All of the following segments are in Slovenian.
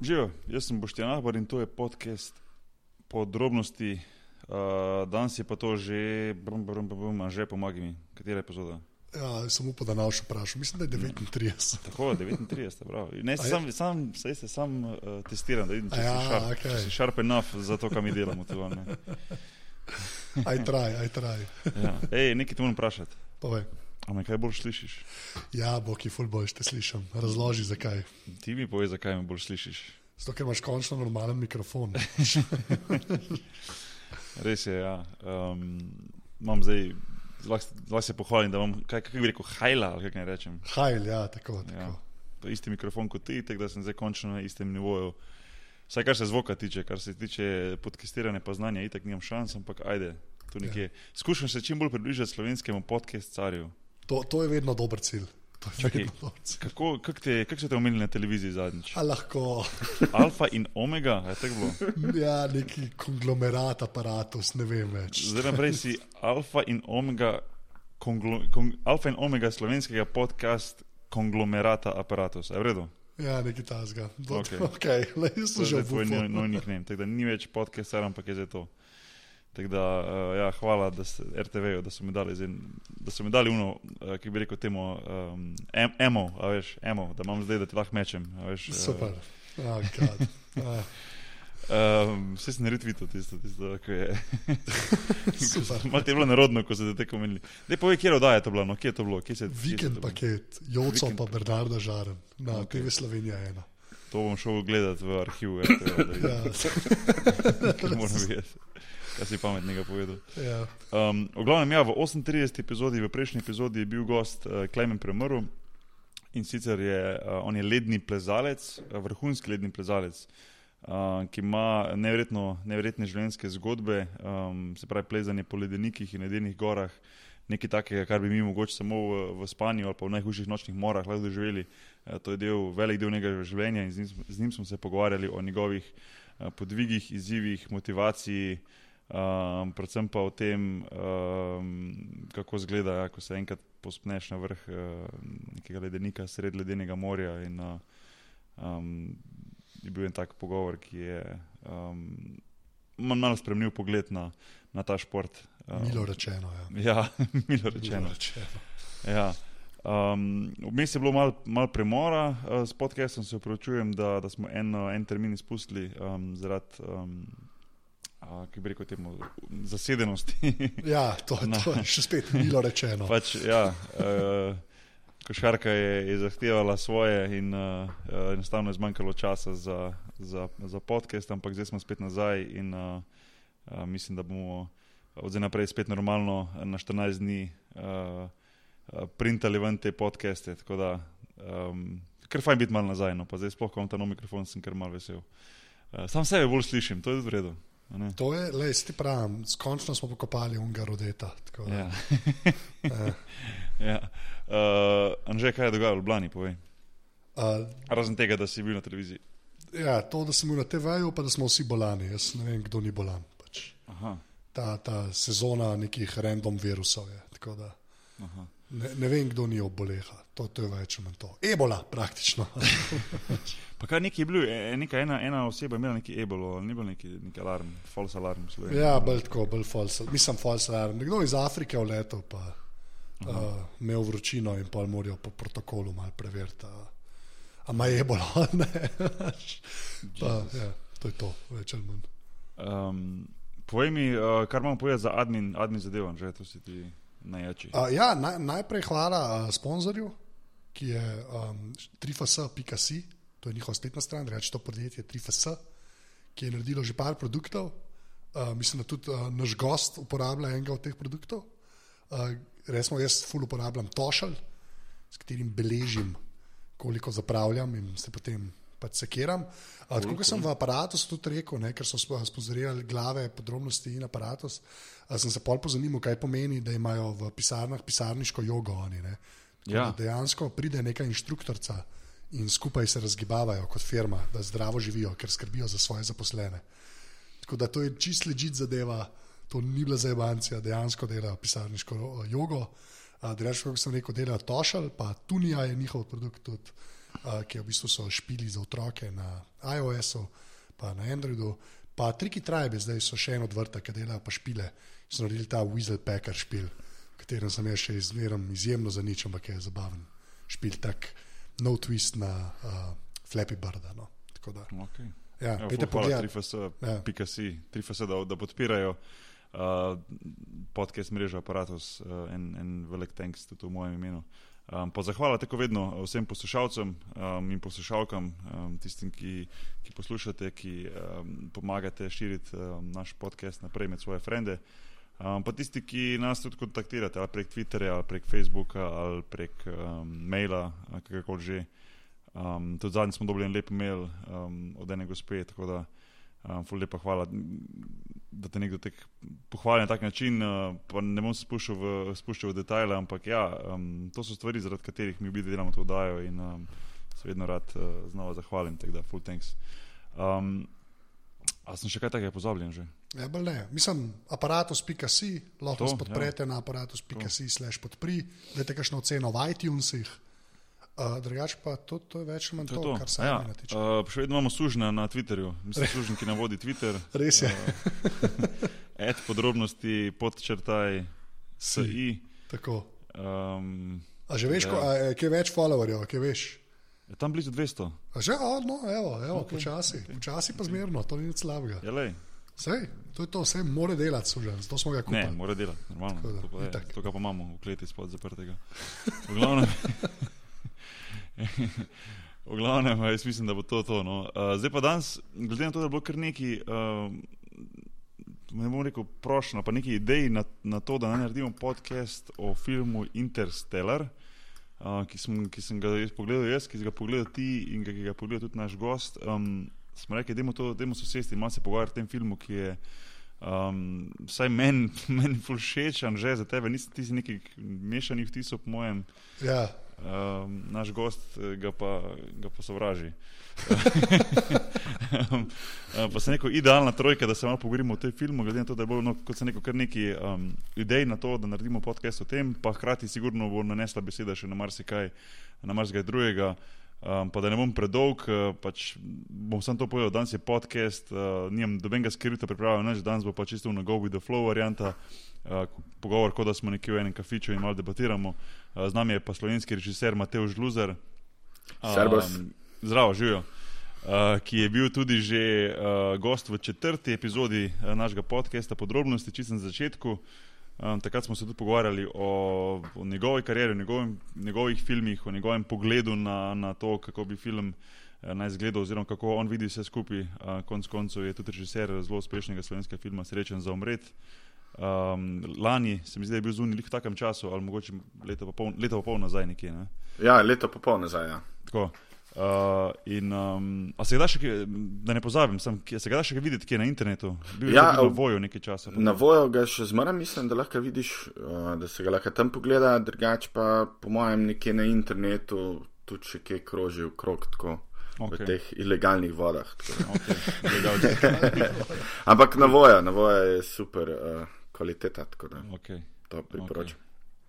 Živijo, jaz sem Boštjan Ahbar in to je podcast podrobnosti. Uh, danes je pa to že, brum, brum, brum, brum, že pomagaj mi, katera epizoda. Ja, samo po današnjem vprašanju, mislim, da je 39. Tako, 39, prav. Ne, je? sam, sam, saj se sam uh, testiram, da vidim, če ja, si sharp, okej. če si sharp enough za to, kar mi delamo. Aj traj, aj traj. ja. Ej, nekaj te moram vprašati. Povej. A me kaj bolj slišiš? Ja, boki, fulboj, te slišim. Razloži, zakaj. Ti mi povej, zakaj me bolj slišiš. Zato, ker imaš končno normalen mikrofon. Res je, ja. Um, imam zdaj, lahko se pohvalim, da imam, kaj, kako bi rekel, hajla, ali kako naj rečem. Hajl, ja, tako. Ja. tako. To je isti mikrofon kot ti, tako da sem zdaj končno na istem nivoju. Vsaj kar se zvoka tiče, kar se tiče podcastiranja pa znanja, itak nimam šans, ampak ajde, tu nekje. Ja. Skušam se čim bolj približati slovenskemu podcast-carju. To, to je vedno dober cilj. To je Čakaj. Kako, kak te, kak so te omenili na televiziji zadnjič? A lahko, Alfa in omega, je tako bilo? ja, neki konglomerat aparatus, ne vem več. Zdaj naprej si alfa in omega, konglo, kong, alfa in omega slovenskega podcast konglomerata aparatus. Je v redu? Ja, neki tasga. Okay. Okay. Jaz To sem je že zdaj tvoj obupal. nov nov nickname, tako da ni več podcast, ampak je zdaj to. Tako da, uh, ja, hvala da ste, RTV-ju, da so mi dali, zdaj, da so mi dali uno, uh, ki bi rekel temu, um, em, emo, veš, emo, da imam zdaj, da ti lahko mečem. Veš, Super. Oh, God. Ah, Um, vse sem retvital tisto, tisto, ko je. Malo je bilo narodno, ko so te tako omenili. Dej povej, kje oddaja je to bilo, no, kje je to bilo? Kje se, kje Vikend bilo? paket, Joco Vikend pa Bernarda Žaren. Na Ok. okay. TV Slovenija ena. To bom šel gledati v arhivu, RTV, da vidim, Ja, moram vedeti. Kaj si pametnega povedal. ja. Um, v glavnem, ja, v 38. epizodi, v prejšnji epizodi je bil gost uh, Klemen Premrl in sicer je uh, on je ledni plezalec, uh, vrhunski ledni plezalec, uh, ki ima neverjetne življenjske zgodbe, um, se pravi plezanje po ledenikih in ledenih gorah, nekaj takega, kar bi mi mogoče samo v, v spanju ali pa v najhujših nočnih morah lahko doživeli. Uh, to je del, velik del njegovega življenja in z njim, z njim smo se pogovarjali o njegovih uh, podvigih, izzivih, motivaciji. Um, predvsem pa o tem, um, kako zgleda, ja, ko se enkrat pospneš na vrh uh, nekega ledenika sred ledenega morja. In, uh, um, je bil en tak pogovor, ki je um, mal- malo spremenil pogled na, na ta šport. Um, Milo rečeno. Ja. Ja, milo rečeno. Milo rečeno. Ja. Um, Vmes je bilo malo mal premora uh, s podcastom, se upravičujem, da, da smo en, uh, en termin izpustili um, zaradi, um, ki bi rekel, temu, zasedenosti. Ja, to, to je še spet milo rečeno. pač, ja, uh, košarka je, je zahtevala svoje in uh, enostavno je zmanjkalo časa za, za, za podcast, ampak zdaj smo spet nazaj in uh, uh, mislim, da bomo od zdaj naprej spet normalno na 14 dni uh, printali ven te podcaste. Tako da, um, ker fajn biti malo nazaj, no pa zdaj sploh, ko imam ta nov mikrofon, sem kar mal vesel. Uh, sam sebe bolj slišim, to je v redu. To je, le, ti pravim, končno smo pokopali unga rodeta. tako da, Ja. eh. ja. Uh, Anže, kaj je dogajalo v Ljubljani, povej. Uh, Razen tega, da si bil na televiziji. ja, to, da sem bil na TV-ju, pa da smo vsi bolani. Jaz ne vem, kdo ni bolan. Pač. Aha, Ta, ta sezona nekih random virusov je. tako da aha. Ne, ne vem, kdo ni oboleha. To, to je več ali manj to. Ebola, praktično. Pa kaj neki je bil, e, neka ena, ena oseba je imela neki ebolo, ni bil neki, neki alarm, false alarm. v Sloveniji? ja, bolj tako, bolj false. Mislim, false alarm. Nekdo iz Afrike v letu pa uh, imel vročino in pol morajo po protokolu malo preveriti. a- ima ebola ali ne? pa, ja, to je to, več ali manj. Um, povej mi, uh, kar imam povedati za admin, admin zadevo, že to si ti najjači. Uh, ja, naj, najprej hvala uh, sponzorju, ki je um, 3fs.si, to je njihova spletna stran, reče to podjetje 3fs, ki je naredilo že par produktov. Uh, mislim, da tudi uh, naš gost uporablja enega od teh produktov. Uh, resmo, jaz ful uporabljam tošelj, s katerim beležim, koliko zapravljam in se potem pač sekiram. Uh, tako kot sem v aparatu tudi rekel, ne, ker so spo- sponzorirali glave, podrobnosti in aparatus, uh, sem se pol pozanimal, kaj pomeni, da imajo v pisarnah pisarniško jogo oni. Ne. Tako Ja. Dejansko pride neka inštruktorica in skupaj se razgibavajo kot firma, da zdravo živijo, ker skrbijo za svoje zaposlene. Tako da to je čist ležit zadeva, to ni bila zajebancija, dejansko dela pisarniško jogo. Drugače, kot sem rekel, dela Tošal, pa Tunija je njihov produkt tudi. Uh, ki v bistvu so špili za otroke na iOS-u, pa na Androidu. Pa Triki Tribe, zdaj so še en od vrta, ki delajo pa špile. So naredili ta Weasel Packer špil, katerem sem jaz še izmerom izjemno za nič, ampak je zabaven. Špil tak no twist na uh, Flappy Birda. No. Tako da, Okay. ja, Ja, pejte pogledat. 3FS, pika si, 3FS, da, da podpirajo uh, podcast mrežo Apparatus uh, en, en velik thanks tudi v mojem imenu. Um, pa zahvala tako vedno vsem poslušalcem um, in poslušalkam, um, tistim, ki, ki poslušate, ki um, pomagate širiti um, naš podcast naprej med svoje frende. Um, pa tisti, ki nas tudi kontaktirate, ali prek Twitterja, ali prek Facebooka, ali prek um, maila, ali kakorkoli že. Um, tudi zadnjič smo dobili en lep mail um, od ene gospe, tako da um, ful lepa hvala, da te nekdo tako pohvali na tak način. Uh, ne bom se spuščal v, spuščal v detajle, ampak ja, um, to so stvari, zaradi katerih mi obi delamo to oddajo in um, se vedno rad uh, znova zahvalim. Tako da, full thanks. Um, a sem še kaj takega pozabljen že? Ja, ne. Mislim, aparatus.si, lahko To, nas podprete ja. na aparatus.si, slash podpri, dajte kakšno oceno v iTunesih. Uh, drugač pa to, to je več ali manj to, to, kar se ja, tiče. uh, še vedno imamo sužnja na Twitterju, mislim, sužnj, ki nam vodi Twitter. Res je. Ed podrobnosti, podčrtaj, SI. Tako. Um, A že veš, Ja. ja. ko, a, je kje več followerjev, kje veš? je tam blizu 200. A že, a, no, evo, evo okay, počasi, okay, počasi pa zmerno, to ni nič slabega. Ja, lej. Sej, to je to, vse more delati, sužen, zato smo ga Ne, kupili. mora delati, normalno. Tako da, To, pa je, to ga pa imamo v kleti spod zaprtega. V glavnem, v glavnem jaz mislim, da bo to to. No. Uh, zdaj pa danes, glede na to, da bilo kar neki, uh, ne bom rekel prošlo, pa neki ideji na, na to, da naredimo podcast o filmu Interstellar. Uh, ki, sem, ki sem ga jaz pogledal, jaz, ki si ga pogledal ti in ki ga je pogledal tudi naš gost, um, smo rekli, da je se sesti in malo se pogovarjati o tem filmu, ki je um, vsaj meni men všečen, že za tebe, nisi ti nekaj mešanih vtisov, po mojem, Ja, um, naš gost eh, ga pa, ga pa sovraži. um, pa se neko idealna trojka, da se malo pogovorimo o tem filmu, glede na to, da je bilo, no, kot sem rekel, kar nekaj um, idej na to, da naredimo podcast o tem, pa hkrati sigurno bo nanesla beseda še na marsikaj, na marsikaj drugega. Um, pa da ne bom predolg, uh, pač bom samo to povedal, danes je podcast, uh, nimam dobenega skripta pripravljen, neč, danes bo pa čisto na go with the flow varianta, uh, pogovor, kot da smo nekje v enem kafiču in malo debatiramo. Uh, z nami je pa slovenski režiser Mateo Žluzer. Servus. Zdravo, živijo. Uh, ki je bil tudi že uh, gost v četrti epizodi uh, našega podcasta, podrobnosti, čisto na začetku. Um, takrat smo se tudi pogovarjali o, o njegovi karieri, o njegovim, njegovih filmih, o njegovem pogledu na, na to, kako bi film eh, naj izgledal, oziroma kako on vidi vse skupaj. Uh, konc koncev je tudi režiser zelo uspešnega slovenskega filma Srečen za umret. Um, lani se mi zdi, da je bil zunaj v takem času, ali mogoče leto pa pol, leto pa pol nazaj nekje. Ne? Ja, leto pa pol nazaj. Ja. Tako. Uh, in, um, a se ga da še, da ne pozabim, sem, kje- se ga da še videti, ki je na internetu? Bil Ja, na voju nekaj časa. Na vojo ga še zmeraj mislim, da lahko vidiš, uh, da se ga lahko tam pogleda, drugače pa po mojem nekje na internetu tudi še kje kroži v krog, tako okay. v teh ilegalnih vodah. Okay. Ampak na vojo, na vojo je super uh, kvaliteta, tako da Okay. to priporočam.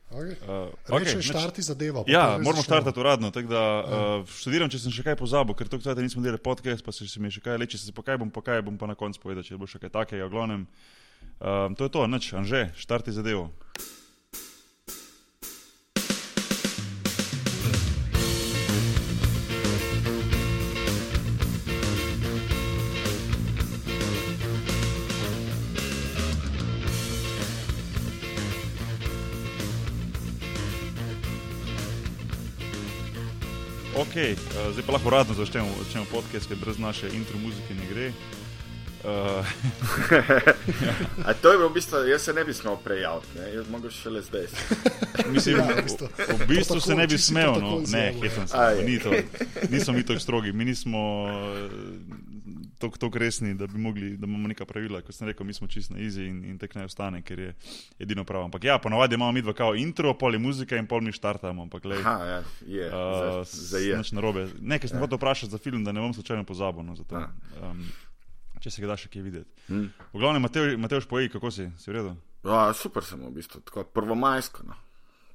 okay. Uh, Reče, okay, štarti zadevo. Ja, moramo štartati uradno. Da, uh, študiram, če sem še kaj pozabil, ker to kdaj nismo delali podcast, pa se, mi še kaj leče, se pa kaj bom, pa kaj bom pa na koncu povedal, če bo še kaj takega. Glavnem, um, to je to, nič, anže, štarti zadevo. Ok, uh, zdaj pa lahko uradno začnemo, začnemo podcast, ker brez naše intro muzike ne gre. Uh, A to je bilo v bistvu, jaz se ne bi smel prejaviti, ne? jaz mogoče šele zdaj. mislim, Ja, ja, v bistvu. v, bistvu se ne bi smel, no, ne, se, je. ni to, nismo mi tako strogi, mi nismo tako resni, da bi mogli, da imamo neka pravila, kot sem rekel, mi smo čist na izi in, in tek naj ostane, ker je edino prav. Ampak ja, ponavadi imamo mi dva kao intro, pol je muzika in pol mi štartamo, ampak le. Aha, ja, je, Uh, za, za je. Nič narobe. Nekaj sem hotel vprašati za film, da ne bom slučajno pozabil. No, zato, um, če se ga da še kaj videti. Hm. V glavnem, Matej, Matej Špoji, kako si? Si v redu? Ja, super sem v bistvu, tako prvomajsko. No.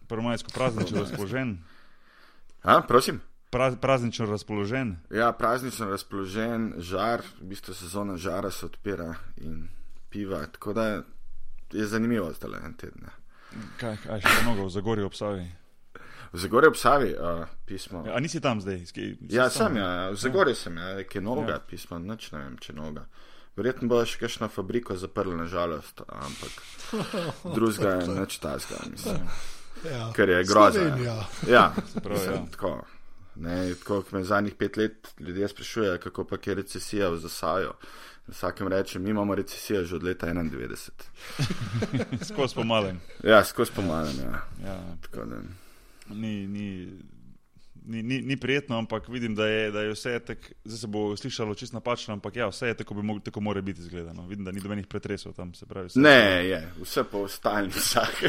Prvomajsko praznično razpoložen. A, prosim? Praz, praznično razpoložen. Ja, praznično razpoložen, žar, v bistvu sezona žara se odpira in piva. Tako da je zanimivo zdaj en teden. Kaj, kaj še mnogo v Zagorju obsavi? V Zagorju obsavi uh, pismo. Ja, a nisi tam zdaj? Ski, Ja, sem, ja, v Zagorju sem, ja, je noga, Ja. pismo, nič ne vem, če noga. Verjetno bo še kakšno fabriko zaprla, nažalost, ampak drugega je nič tazga, mislim. Ja. Ker je grozno. Slovenija. Ja, pravi, mislim, ja. tako. Ne, tako kot me zadnjih pet let ljudje sprašujejo, kako pa je recesija v zasaju. Vsakem rečem, mi imamo recesijo že od leta 91. Skozi pomalem. Ja, skozi pomalem. Ja. Ja, Tako da- ni, ni, ni, ni, ni prijetno, ampak vidim, da je, da je vse tako, zdaj se bo slišalo čisto napačno, ampak ja, vse je tako, bi tako mora biti izgledano. Vidim, da ni dobenih pretresov tam, se pravi. Vse Ne, je, vse po stalnicah.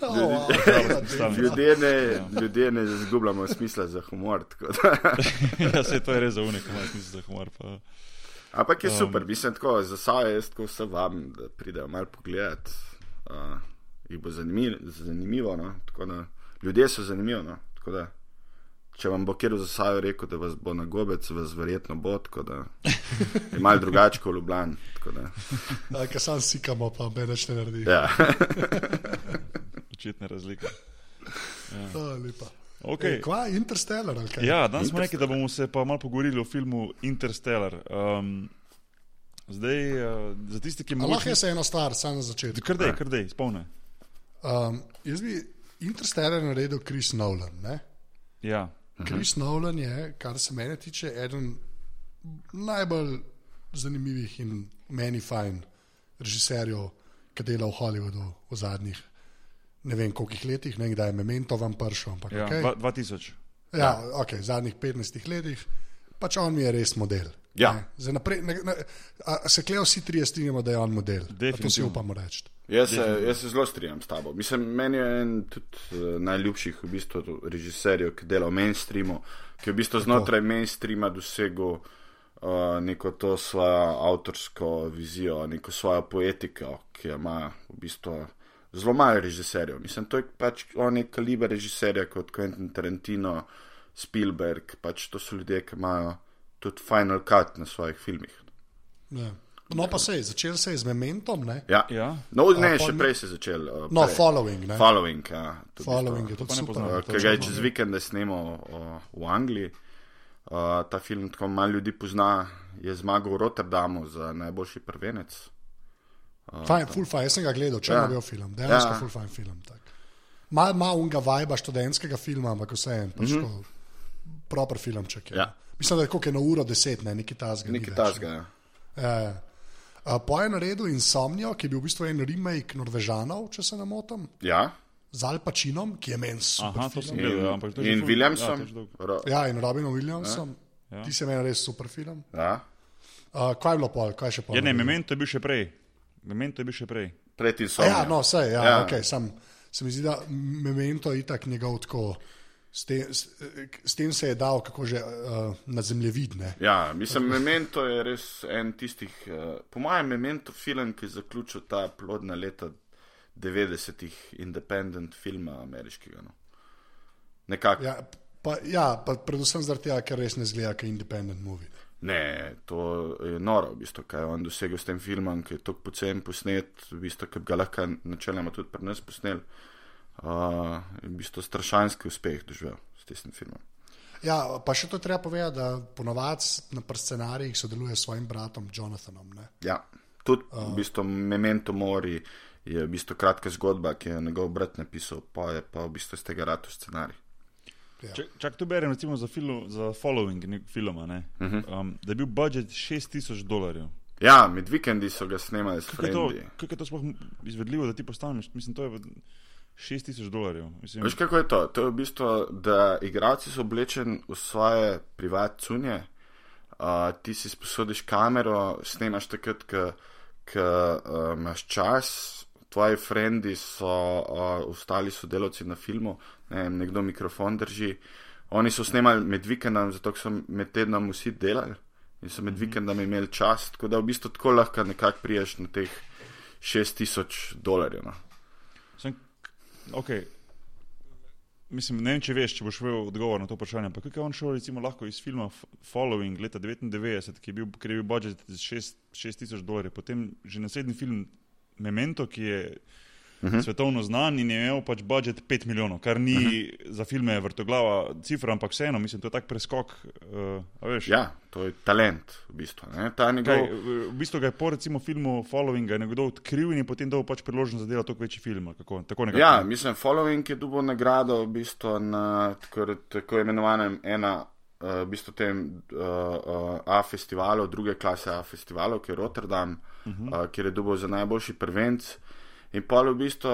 Oh, wow. Stalnica. ljudje, ne, ljudje ne izgubljamo smisla za humor. tako da. ja, se to je res za unik, imaš smisel za humor. Pa. Ampak je Um. super, mislim tako, za sabo jaz tako vse vabim, da pridejo malo pogledat. Uh, jih bo zanimivo, zanimivo no? tako da ljudje so zanimivi. No? tako da Če vam bo kjer v zasaju rekel, da vas bo na gobec, vas verjetno bo, tako da je malo drugače kot da, Ja, Ker sam sikamo, pa me več ne naredi. Ja. Očitne razlike. Oh, lepa. Okay. Ej, Kva, Interstellar ali kaj? Ja, danes smo rekli, da bomo se pa malo pogovorili o filmu Interstellar. Um, zdaj, uh, za tiste, ki A Lahko mogoče. jaz eno stvar, samo na začetku. Krdej, krdej, spomne. Um, jaz bi Interstellar naredil Chris Nolan. Ne? Ja, Chris Nolan je, kar se mene tiče, eden najbolj zanimivih in meni fajn režiserjev, ki dela v Hollywoodu v zadnjih ne vem koliko letih, ne vem, kdaj je Memento vam prišel. Ampak, ja, okay. dva- 2000. ja, okay, zadnjih 15 letih, pač on mi je res model. Ja. Zdaj Naprej, ne, ne, a, se klejo vsi trije strinjamo, da je on model. To si upamo reči. Jaz se, jaz se zelo strinjam s tabo. Mislim, meni je en tudi uh, najljubših v bistvu režiserjev, ki dela v mainstreamu, ki je v bistvu znotraj mainstreama dosegel uh, neko to svojo avtorsko vizijo, neko svojo poetiko, ki jo ima v bistvu zelo malo režiserjev. Mislim, to je pač on je kaliber režiserja kot Quentin Tarantino, Spielberg, pač to so ljudje, ki imajo tudi final cut na svojih filmih. Ja. No, pa se je, začel se je z Mementom, ne? Ja. Ja. No, ne, A, še prej se je začel. Uh, No, prej. Following, ne? Following, ja. to v Following je tudi super. to uh, Ki ga je čez vikend snemal uh, v Angliji. Uh, ta film tako malo ljudi pozna, je zmagal v Rotterdamu za najboljši prvenec. Fajn, full fajn, jaz sem ga gledal, če Ja. ne bil film, dejansko Ja. ja. full fajn film. tak. Mal ima unga vajba študentskega filma, ampak vseeno, pač mm -hmm. proper filmček. Je. Ja. Mislim, da je koliko je na uro deset, ne, neki tasga. Nekaj tasga. Ja. Ja. Uh, po je naredil Insomnio, ki je bil v bistvu en remake Norvežanov, če se ne motim, ja. z Al Pacinom, ki je meni super. Aha, film. gledal, ja, In, ful- Williamsom. Ja, Ja, in Robinom Williamsom. Ja. Ja. Ti se meni res super film. ja. Uh, kaj je bilo pol, kaj še pol? Ja, ne, Memento je bil še prej. Memento je bil še prej. Pred A Ja, no, vse, ja, Ja. Okay, sam, se mi zdi, da memento je itak njegov tako. S tem, s, s tem se je dal, kako že uh, na zemljevidne. Ja, mislim, Memento je res en tistih, uh, po mojem, Memento film, ki je zaključil ta plodna leta 90-ih independent filma ameriškega. No. Nekako. Ja, pa, ja, pa predvsem zaradi tega, ker res ne zgleda kot independent movie. Ne, to je noro, v bistvu, kaj je on dosegel s tem filmom, ki je tako pocen posnet, v bistvu, ki bi ga lahko načeloma tudi pri nas posnel. Uh, je v bistvu strašanski uspeh doživel s tem filmom. Ja, pa še to treba povedati, da ponovadi na scenarijih sodeluje s svojim bratom Jonathanom. Ne? Ja, tudi uh. v bistvu Memento Mori je v bistvu kratka zgodba, ki je njegov brat napisal, pa je pa v bistvu iz tega ratu scenarij. Ja. Če, čak tu berem recimo za, film, za following ne, filma, ne, uh -huh. um, da je bil budžet 6000 dolarjev. Ja, med vikendi so ga snemali s frendi. kako je to sploh izvedljivo, da ti postaneš? Mislim, to je 6000 dolarjev. Mislim, Veš, kako je to? To je v bistvu, da igralci so oblečeni v svoje privatne cunje, uh, ti si sposodiš kamero, snemaš takrat, ko uh, imaš čas, tvoji frendi so uh, ostali sodelavci na filmu, ne vem, nekdo mikrofon drži. Oni so snemali med vikendom, zato so med tednom vsi delali in so med vikendom imeli čas, tako da v bistvu tako lahko nekako priješ na teh 6000 dolarjev. No. Okay. mislim, ne vem, če veš, če boš vedel odgovor na to vprašanje. Kako je on šel recimo, lahko iz filma Following leta 99, ki je bil, ker je bil budžet 6000 dolarjev, potem že naslednji film Memento, ki je uh -huh. svetovno znan in je imel pač budžet 5 milijonov, kar ni uh -huh. za filme vrtoglava cifra, ampak vseeno, mislim, to je tak preskok. Uh, Ja, to je talent, v bistvu. Ta njegov, Kaj, v bistvu ga je po recimo filmu Following nekdo odkril in je potem dal pač priložnost za delo toliko večji film. ali Kako, tako nekako. Ja, mislim, Following je dobil nagrado v bistvu na tako, tako imenovanem ena. uh, V bistvu tem uh, uh, A festivalu, druge klase A festivalu, ki je Rotterdam, uh -huh. uh, kjer je dobil za najboljši prvenc. In pa v bistvu,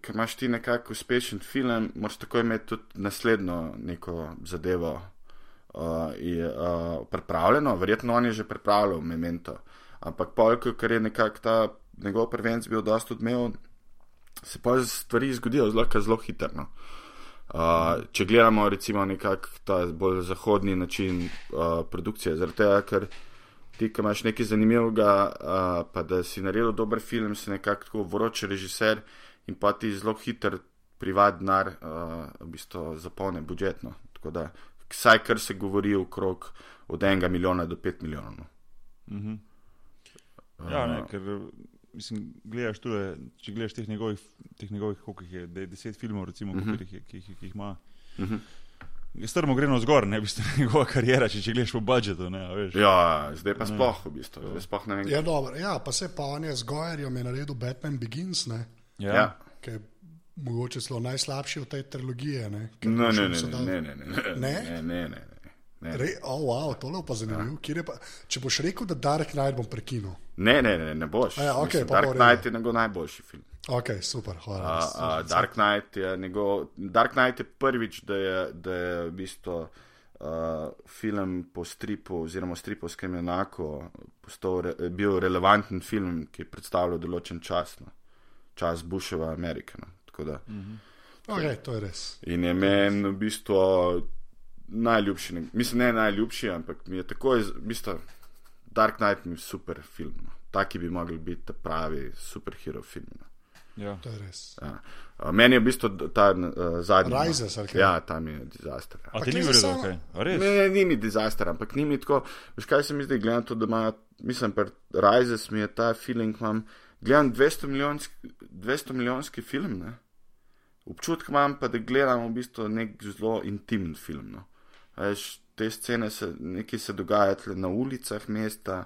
ker imaš ti nekako uspešen film, moraš tako imeti tudi naslednjo neko zadevo uh, je, uh, pripravljeno. Verjetno on je že pripravljal Memento. Ampak polk, ker je nekako ta njegov prvenc bil dosta odmeven, se pa stvari zgodijo zelo, zelo hitro. No. Uh, če gledamo recimo nekako ta bolj zahodni način uh, produkcije, zaradi tega, ker ti, ki imaš nekaj zanimivega, uh, pa da si naredil dober film, si nekako tako vroč režiser in pa ti zelo hiter privat denar uh, v bistvu zapolne budžetno. Tako da, vsaj kar se govori okrog od enega milijona do pet milijonov. No. Mhm. Ja, ne, ker mislim, gledaš tudi, če gledaš teh njegovih, teh njegovih koliko jih je, de- deset filmov, recimo, uh Mhm. -huh. ki, jih, ki, jih, ki jih ima. Uh -huh. Strmo gre navzgor, ne, v bistvu njegova karijera, če, če gledaš po budžetu, ne, a veš. Ja, zdaj pa sploh v bistvu, zdaj sploh ne vem. Ja, dobro, ja, pa se pa on je z Gojerjem je naredil Batman Begins, ne, Ja. Ja. ki je mogoče celo najslabši od te trilogije. Ne, ker Ne, ne, ne, ne, ne, ne, ne, Ne? ne, ne, ne, ne. Ne, Re, oh, wow, tole pa zanimivo. Ja. Pa, če boš rekel, da Dark Knight bom prekinil. ne, ne, ne, ne boš. A ja, okej, Mislim, Dark v. Knight je njegov najboljši film. Ok, super, hvala. A, a, Dark, Knight je njegov, Dark Knight je prvič, da je, da je v bistvu uh, film po stripu oziroma stripovskem enaku postal, re, bil relevanten film, ki je predstavljal določen čas, no. čas Bushova Amerike. No. Tako da- okay, to je res. In je meni v bistvu najljubši, ne- mislim, ne najljubši, ampak mi je takoj, v bistvu, Dark Knight mi je super film. No. Taki bi mogli biti pravi superhero film. No. Ja. To je res. Ja. Uh, Meni je v bistvu ta uh, zadnji. no. Rises, ali kaj? Ja, tam je dizaster. Ja. A ti ni vredno, samo- kaj? Res? Ne, ni mi dizaster, ampak ni mi tako. Veš kaj se mi zdi, gledam to, da ima, mislim, pri Rises mi je ta feeling, imam, gledam 200 milijonski, 200 milijonski film, ne. Občutek imam pa, da gledam v bistvu nek zelo intimen film. No. Veš, te scene se, nekaj se dogaja tle na ulicah mesta,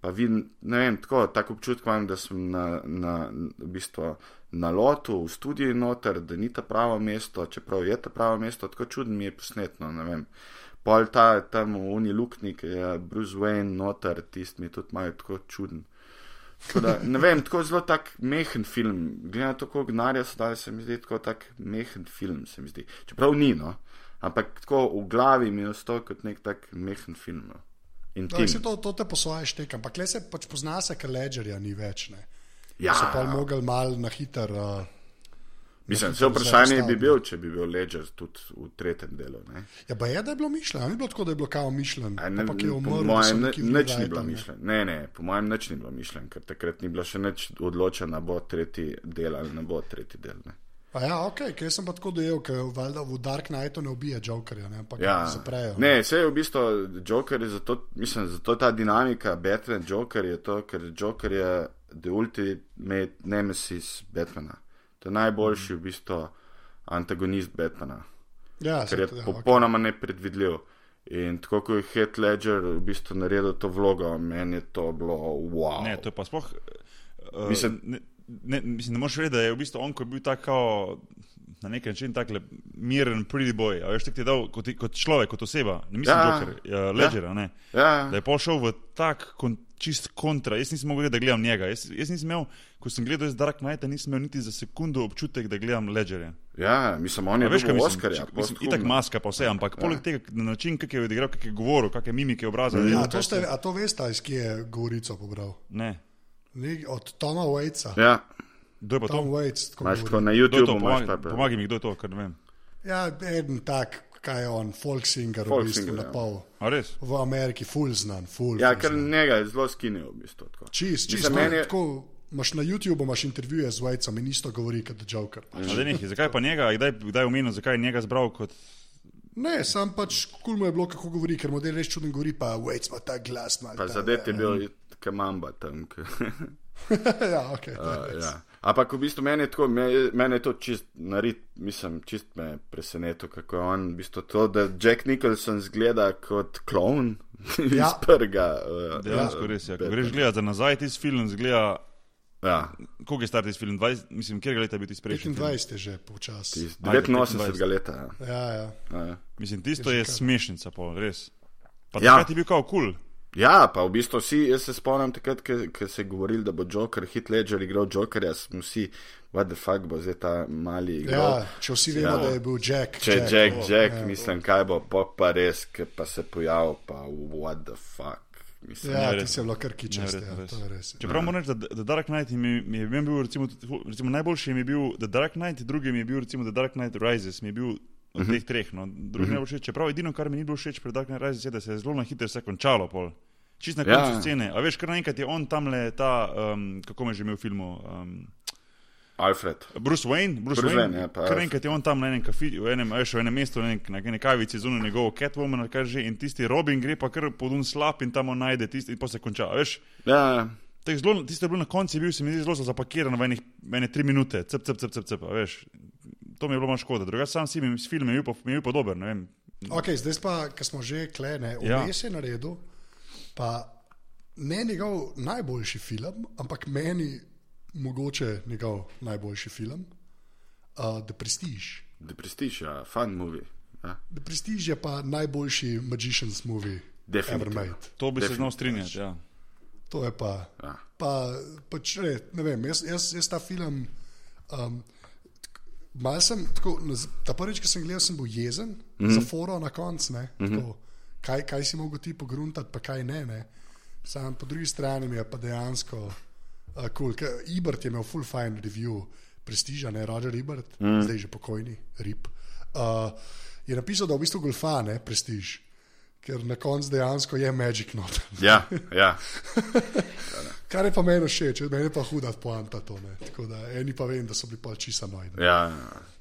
pa vidim, ne vem, tako, tako občutek imam, da sem na, na, v bistvu na lotu, v studiu noter, da ni ta pravo mesto, čeprav je ta pravo mesto, tako čudno mi je posnetno, ne vem. Pol ta tam v uni luknji, ki je Bruce Wayne noter, tisti mi je tudi malo tako čuden. Tako Da, ne vem, tako zelo tak mehen film. Glede na to, koliko denarja so dali, se mi zdi tako tak mehen film. se mi zdi. Čeprav ni, no. Ampak tako v glavi mi je ostal kot nek tak mehen film. No. No, Intim. se to, to te po svoje šteka, ampak le se pač pozna se, ker ledgerja ni več. Ne. Ja, So pa mogli mal na hiter. Uh, mislim, vse hiter vprašanje bi bil, če bi bil Ledger tudi v tretjem delu. Ne. Ja, pa je, da je bilo mišljeno, ni bilo tako, da je bilo kao mišljeno, ampak je po umrl. mojem, ne- nič ni bilo mišljeno. Ne, ne, po mojem, nič ni bilo mišljeno, ker takrat ni bilo še nič odločeno, bo tretji del ali ne bo tretji del. Ne. Pa ja, ok, ker sem pa tako dojel, ker valjda v Dark Knightu ne ubije Jokerja, ne, ampak Ja, zaprejo. ne, vse je v bistvu Joker, je zato, mislim, zato ta dinamika Batman, Joker je to, ker Joker je the ultimate nemesis Batmana. To je najboljši v bistvu antagonist Batmana, ja, ker je se- ja, popolnoma nepredvidljiv. In tako kot je Heath Ledger v bistvu naredil to vlogo, meni je to bilo wow. Ne, to je pa sploh. Uh, Mislim- ne, ne, mislim, ne moreš vedeti, da je v bistvu on, ko je bil tako na nek način tako miren, pretty boy. A veš, ti je dal kot, kot človek, kot oseba. Ne mislim, Ja. ja. Joker, ja, Ledger, ja. ne. Ja, Da je pošel v tak kon, čist kontra. Jaz nisem mogel, da gledam njega. Jaz, jaz nisem imel, ko sem gledal iz Dark Knighta, nisem imel niti za sekundo občutek, da gledam Ledgerja. ja, mislim, on je A veš, kaj bil mislim? Oscarja. Mislim. Itak maska, pa vse, ampak ja. poleg tega, na način, kako je odigral, kako je govoril, kakšne mimike obraza. Ja, to ste, a to veste, iz kje je govorico pobral? Ne. Ne, od Toma Waitsa. Ja, Kdo je pa Tom to? Waits. tako na? YouTubu, imaš Pomagaj, pa pomagaj mi, kdo je to, ker ne vem. Ja, en tak, kaj je on, folk singer, Folk v bistvu, singer, na ja. pol. A res? V Ameriki, full znan, full. Ja, full ker znan. njega je zelo skinil v bistvu. Čist, čist, meni je- tako imaš na YouTubu imaš intervjuje z Vajcem in isto govori kot Joker. A zdaj nekaj, zakaj pa njega, kdaj, kdaj omenil, zakaj je njega zbral kot. Ne, sam pač kul mu je bilo, kako govori, ker model res čuden govori, pa Vajc ima ta glas. mal Pa ta- zadet je bil kamamba tam. ja, okay, Uh, ja. Ampak v bistvu meni je, tako, me- meni je to čist narit, mislim, čist me je presenetilo, kako je on, v bistvu to, da Jack Nicholson zgleda kot klon iz Ja. prvega. Uh, Dejansko res je. Ko greš gledati za nazaj, ti film zgleda. Ja, Koliko je star ti film? 20, mislim, kjer leta je bil ti prejšnji? film? 25 je že počasi. iz Ajde, 89. 25. leta. Ja. Ja, ja. Ja, ja. Mislim, tisto je smešnica, pol, res. Pa Ja. takrat je bil kao kul. Cool. Ja, pa v bistvu vsi, jaz se spomnim takrat, ko se je govoril, da bo Joker, Hit Ledger igral Jokerja, smo vsi, what the fuck bo zdaj ta mali igral. ja, če vsi vemo, Ja. da je bil Jack. Če je Jack, oh, Jack, ja. mislim, kaj bo, pa, pa res, ki pa se pojavil, pa what the fuck. Mislim, Ja, ti si bilo kar kičast, ja, je res. Čeprav moram reči, da The Dark Knight mi, mi je bil, recimo, recimo, najboljši mi je bil The Dark Knight, drugi mi je bil recimo The Dark Knight Rises, mi je bil od teh treh. No. Drugi mi je najbolj všeč, čeprav edino, kar mi ni bilo všeč pri Dark Knight Rises, je, da se je zelo na hitro vse končalo. Pol. Čist na Ja. koncu scene. A veš, kar naenkrat je on tam le ta, um, kako me je že imel v filmu. Um, Alfred. Bruce Wayne, Bruce Bruce Wayne, Wayne, ja, kar Alfred. enkrat je on tam na enem, kafi, v enem, veš, v enem mestu, na, nek, na eni kavici zunaj njegovo Catwoman, kar že, in tisti Robin gre pa kar pod un slab in tam on najde tisti, in pa se konča. A veš, Ja, Tako Zelo, tisto je bilo na koncu, je bil se mi zdi zelo zapakiran v enih, v ene tri minute, cep, cep, cep, cep, cep, veš. To mi je bilo malo škoda. Drugače sam si mi s filmom je bil pa, mi je bil pa dober, ne vem. Ok, zdaj pa, ko smo že klene, Ja. vmes je naredil, pa ne njegov najboljši film, ampak meni mogoče njegov najboljši film, uh, The Prestige. The Prestige, ja, fun movie. Ja. The Prestige je pa najboljši Magician's movie ever Definitivno. made. To bi se znal strinjati. Ja. To je pa. Ja. Pa, pač, ne, ne vem, jaz, jaz, jaz ta film. Um, Mal sem, tako, ta prvič, ki sem gledal, sem bil jezen mm -hmm. za foro na koncu. Mm -hmm. kaj, kaj si mogel ti pogruntati, pa kaj ne. ne. Sam po drugi strani mi je pa dejansko uh, cool. ker Ibert je imel full fine review, prestiža, ne Roger Ibert, mm. zdaj že pokojni, rip. Uh, je napisal, da v bistvu golfa, ne prestiž, ker na koncu dejansko je magic not. Ja, ja. Kar je pa meni všeč, meni je pa huda poanta to. Ne. Tako da eni pa vem, da so bili pa čisa nojni. ja.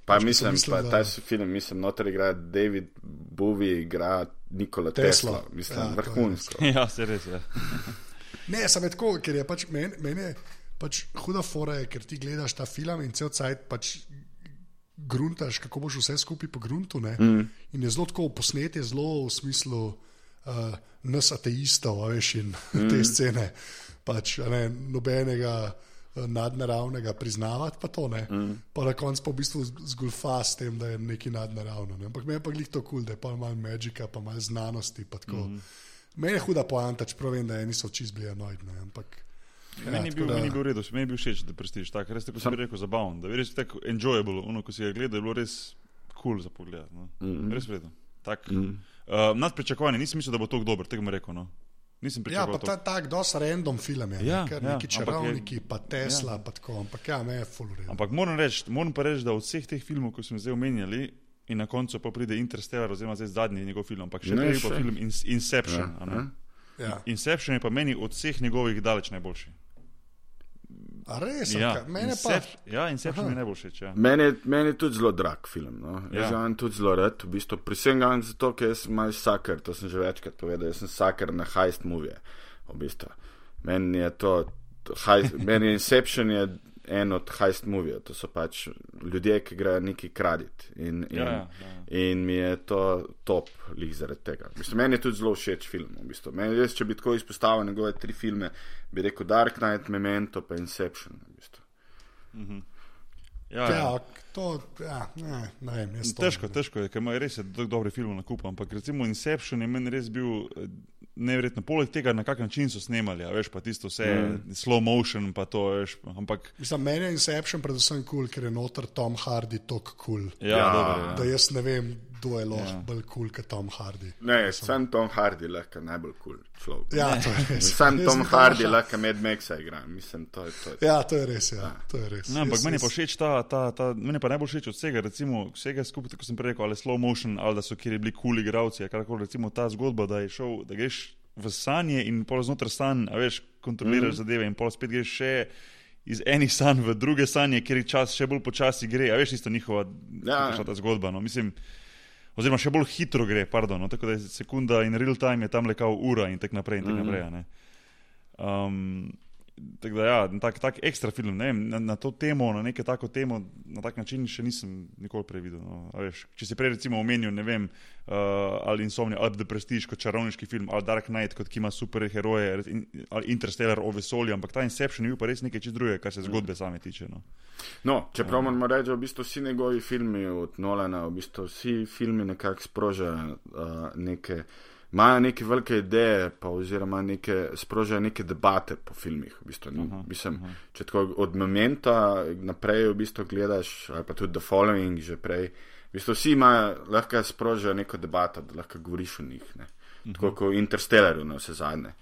Pa Pač, mislim, sem mislil, pa da- ta film, mislim, noter igra David Bowie, igra Nikola Tesla. Tesla, mislim, Ja, ja, vrhunsko. ja, se res je. Ne, sem tako, ker je pač meni men je pač huda fora, je, ker ti gledaš ta film in cel cajt pač gruntaš, kako boš vse skupaj po gruntu. Mm. In je zelo tako posnet, je zelo v smislu uh, nas ateistov, veš, in mm. te scene, pač ne, nobenega. eh, Nadnaravnega priznavati, pa to ne. Mm. Pa na koncu pa v bistvu zgolfa s tem, da je nekaj nadnaravno. Ne? Ampak meni je pa glih to kul, cool, da je pa malo magika, pa malo znanosti. Pa mm. Meni je huda poanta, čeprav vem, da eni so čist bili enoidni. Ampak Ja, meni, je bil, da- meni je bil v redu, meni je bil všeč, da prestiž. Tako, res tako sem rekel, zabaven. Da je res tako enjoyable, ono, ko si ga gledal, je bilo res kul cool za pogled. No. Mm -hmm. Res vredno. Tak, mm -hmm. uh, nad pričakovanji, nisem mislil, da bo tako dober, tega bom rekel. No. Nisem Ja, pričakoval. pa ta tak dosta random film je. Ja, Ja, ker ja, neki ampak je- čarovniki, pa Tesla, ja. pa tako. Ampak ja, me je full real. Ampak moram, reč, moram pa reči, da od vseh teh filmov, ki smo zdaj omenjali, in na koncu pa pride Interstellar, oziroma zdaj zadnji njegov film, ampak še Ne, pa film In Inception. Ja, a ne. ja. Ja. Inception je pa meni od vseh njegovih daleč najboljši. A res, Ja, mene pa. Ja Inception mi najbolj všeč. Ja. Meni je, meni je tudi zelo drag film. No? Ja. Jaz ga imam tudi zelo rad, v bistvu prisegam zato, ker sem mal saker, to sem že večkrat povedal, jaz sem saker na heist movie. V bistvu. Meni je to, to heist, meni je Inception je en od heist movie, to so pač ljudje, ki grejo neki kraditi. In, in, Ja, ja, ja. in mi je to top lig zaradi tega. Mislim, meni je tudi zelo všeč film. V bistvu. meni, jaz, če bi tako izpostavil njegove tri filme, bi rekel Dark Knight, Memento pa Inception. V bistvu. Ja, ja. Ja, to, ja, ne, ne vem, jaz to. Težko, težko je, ker ima res je do- dobre filme na kup, ampak recimo Inception je meni res bil eh, neverjetno. Poleg tega, na kak način so snemali, a veš, pa tisto vse mm. slow motion, pa to, veš, ampak Mislim, meni je Inception predvsem kul, cool, ker je noter Tom Hardy tok kul. Cool, ja, Ja. ja. dobro. da Ja. jaz ne vem, kdo je lahko ja. bolj kul, cool, kot Tom Hardy. Ne, sam Tom Hardy lahko najbolj kul cool človek. Ja, to je res. Sam Tom sem Hardy lahko Mad Maxa igra, mislim, to je to. Ja, to je res. Ja, to je res. Ne, ampak Jaz- meni je pa všeč ta, ta, ta meni je pa najbolj všeč od vsega, recimo vsega skupaj, kot sem prej rekel, ali slow motion, ali da so kjer bili kul cool igravci, karkoli, recimo ta zgodba, da je šel, da greš v sanje in pol znotraj sanj, a veš, kontroliraš mm. zadeve in pol spet greš še iz enih sanj v druge sanje, kjer čas še bolj počasi gre. A veš, isto njihova Ja. ja. ta zgodba. No. Mislim, oziroma, še bolj hitro gre, pardon, no. tako da je sekunda in real time je tam le kao ura in tako naprej. In tak Mhm. naprej a ne. um, tako da, ja, tak, tak ekstra film, ne na, na to temo, na neko tako temo, na tak način še nisem nikoli prej videl. No. A Veš, če si prej recimo omenil, ne vem, uh, ali Insomnia, ali The Prestige kot čarovniški film, ali Dark Knight, kot ki ima superheroje, in- ali Interstellar o vesolju, ampak ta Inception je bil pa res nekaj čist drugega, kar se zgodbe same tiče. No. No, čeprav moramo reči, da v bistvu vsi njegovi filmi od Nolana, v bistvu vsi filmi nekako sprožajo uh, neke, imajo neke velike ideje, pa oziroma neke, sprožajo neke debate po filmih. V bistvu, Aha, mislim, aha. če tako od momenta naprej v bistvu gledaš, ali pa tudi The Following že prej, v bistvu vsi imajo, lahko sprožijo neko debato, da lahko govoriš o njih. Ne? Tako kot Interstellar, na vse zadnje,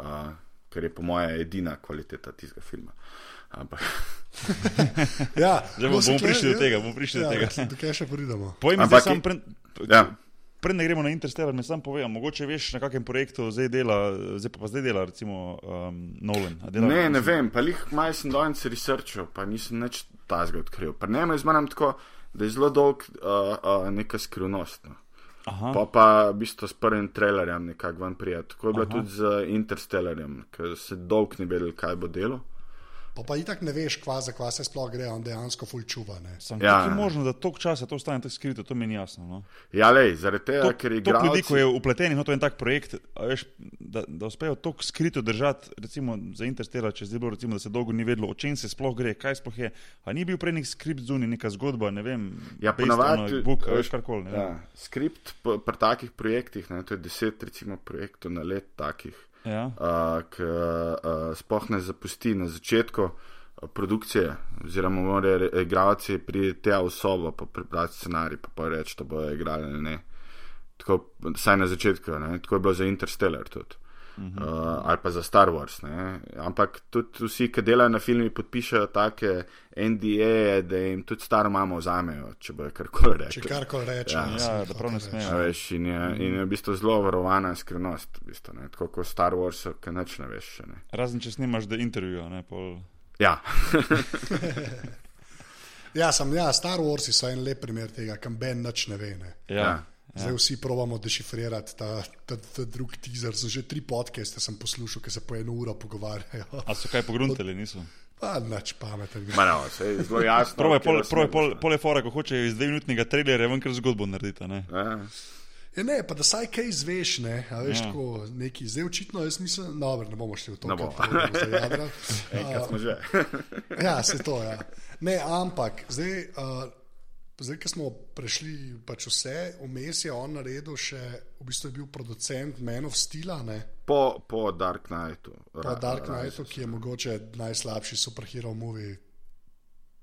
uh, kar je po mojem edina kvaliteta tistega filma. Ampak, Ja, Zdaj bomo, bomo prišli do tega, bomo prišli do Ja, tega. Do kje še pridemo? Povej mi, Ampak sam pred, ja. Pred ne gremo na Interstellar, mi sam povem, mogoče veš, na kakem projektu zdaj dela, zdaj pa, pa zdaj dela, recimo um, Nolan. Dela, Ne, ne vem, pa jih malo sem danes researchal, pa nisem nič tazga odkril. Pri njemu izmanjam tako, da je zelo dolg uh, uh, neka skrivnost. No. Aha, Pa pa v bistvu s prvim trailerjem nekako ven prijet. Tako je bilo tudi z Interstellarjem, ker se dolg ni vedel, kaj bo delo. Pa, pa itak ne veš, kva za kva se sploh gre, on dejansko ful čuva. Ne? sem Ja. ja. možno, da toliko časa to ostane tako skrito, to mi ni jasno. No. Ja, lej, zaradi tega, To, ker je to ljudi, ko je upletenih v to en tak projekt, a veš, da, da uspejo tako skrito držati, recimo za Interstellar, če zdaj bilo, recimo, da se dolgo ni vedelo, o čem se sploh gre, kaj sploh je. A ni bil prej nek skript zunaj, neka zgodba, ne vem, Ja, ponavadi, book, veš, karkoli. Ja, skript pri takih projektih, ne, to je deset recimo, projektov na let takih, Ja. uh, ki uh, sploh ne zapusti na začetku produkcije, oziroma morajo igralci priti v sobo, pa prebrati scenarij, pa, pa reči, da bojo igrali ali ne. Tako, saj na začetku, ne? tako je bilo za Interstellar tudi. Uh, ali pa za Star Wars. Ne? Ampak tudi vsi, ki delajo na filmih, podpišajo take NDA, da jim tudi staro mamo vzamejo, če bojo karkoli rekli. Če karkoli reče, Ja. Ja, sem da prav ne smejo. A Veš, in, je, in je v bistvu zelo varovana skrivnost, v bistvu, ne? tako kot Star Wars, ki nič ne veš. še Ne? Razen če snimaš da intervjuja, ne pol. Ja, Ja, sem, ja, Star Wars so en lep primer tega, kam Ben nič ne ve. Ne. Ja. Ja. Zdaj ja. vsi probamo dešifrirati ta, ta, ta drugi teaser. So že tri podcaste sem poslušal, ki se po eno uro pogovarjajo. A so kaj pogruntali, niso? Pa nič pameten. Ma no, zelo jasno. Prvo je pol, pol, boš, pol je fora, ko hočejo iz dveminutnega trailerja ven kar zgodbo narediti. Ne? ne. Ja. Ja, ne, pa da saj kaj izveš, ne, a veš, Ja. ja. neki. Zdaj očitno, jaz mislim, no, ne bomo šli v to, Ne bomo. kar bomo zajadra. Enkrat smo že. Ja, se to. Ja. Ne, ampak zdaj, uh, zdaj ko smo prešli pač vse, vmes je on naredil še, v bistvu je bil producent Man of Steel, ne, Po, po Dark Knightu. pa Ra- Dark. Knightu, ki je mogoče najslabši superhero movie.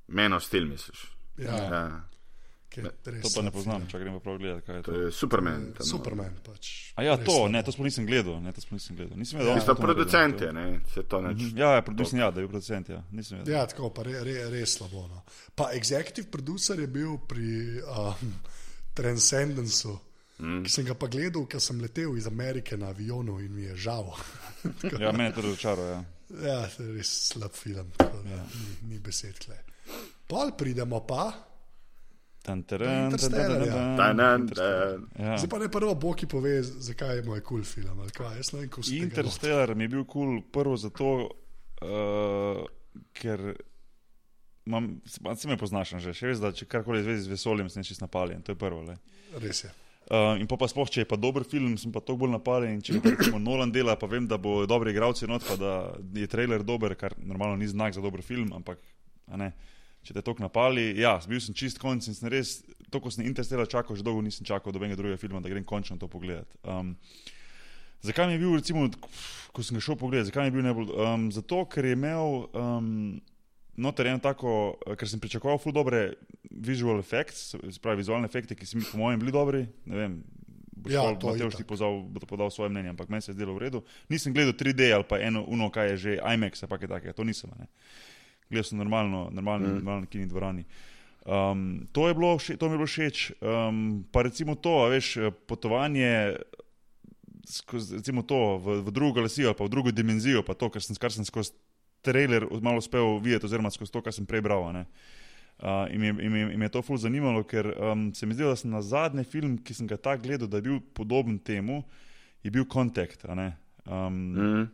Man of Steel, misliš? Ja, ja. Ja. ki je res To pa ne poznam, če gremo prav gledati, kaj je To to. je Superman. tam, no. Superman pač. A ja, to, ne, to sploh nisem gledal, ne, to sploh nisem gledal. Nisem vedel, Ja, so to producent je, ne, se to neč. to. Ja, ja, mislim, ja, da je producent, ja. Nisem vedel. Ja, tako pa re, re, res slabo. No. Pa executive producer je bil pri um, Transcendencu, mm. ki sem ga pa gledal, ker sem letel iz Amerike na avionu in mi je žal. Ja, mene je to razočaralo, ja. ja, to je res slab film, tako da ja. ni, ni besed. Kle. Pol pridemo pa, zdaj pa ne prvo Boki pove, zakaj je moj kul cool film. ali kaj, Jaz ne vem, kako se tega Interstellar mi je bil kul cool prvo zato, uh, ker imam, se me poznaš že, veš, da če karkoli zvezi z vesoljem, sem čist napaljen, to je prvo. Le. Res je. Uh, in pa, pa sploh, če je pa dober film, sem pa tako bolj napaljen. in Če ga recimo Nolan dela, pa vem, da bo dobri igralci not, pa da je trailer dober, kar normalno ni znak za dober film, ampak a ne. Če te tako napali, ja, bil sem čist konc in sem res, to, ko sem Interstellar čakal, že dolgo nisem čakal do enega drugega filma, da grem končno to pogledati. Um, zakaj mi je bil, recimo, ko sem ga šel pogledati, zakaj mi je bil najbolj? Um, zato, ker je imel um, noter eno tako, ker sem pričakoval ful dobre visual effects, se pravi vizualne efekte, ki so mi po mojem bili dobri. Ne vem, boš Ja, ti pozval, bo to podal svoje mnenje, ampak meni se je zdelo v redu. Nisem gledal 3D ali pa eno, uno, kaj je že IMAX, ali pa kaj takega, to nisem. Ne. Gledal sem normalno, normalno, mm. normalno kini dvorani. Um, to, je bilo, to mi je bilo všeč. Um, pa recimo to, a veš, potovanje skozi, recimo to, v, v drugo galaksijo, pa v drugo dimenzijo, pa to, kar sem, kar sem skozi trailer malo uspel videti, oziroma skozi to, kar sem prej bral. Uh, in, in, in, in me je to ful zanimalo, ker um, se mi zdi, da sem na zadnji film, ki sem ga tako gledal, da je bil podoben temu, je bil Contact. Um, mm.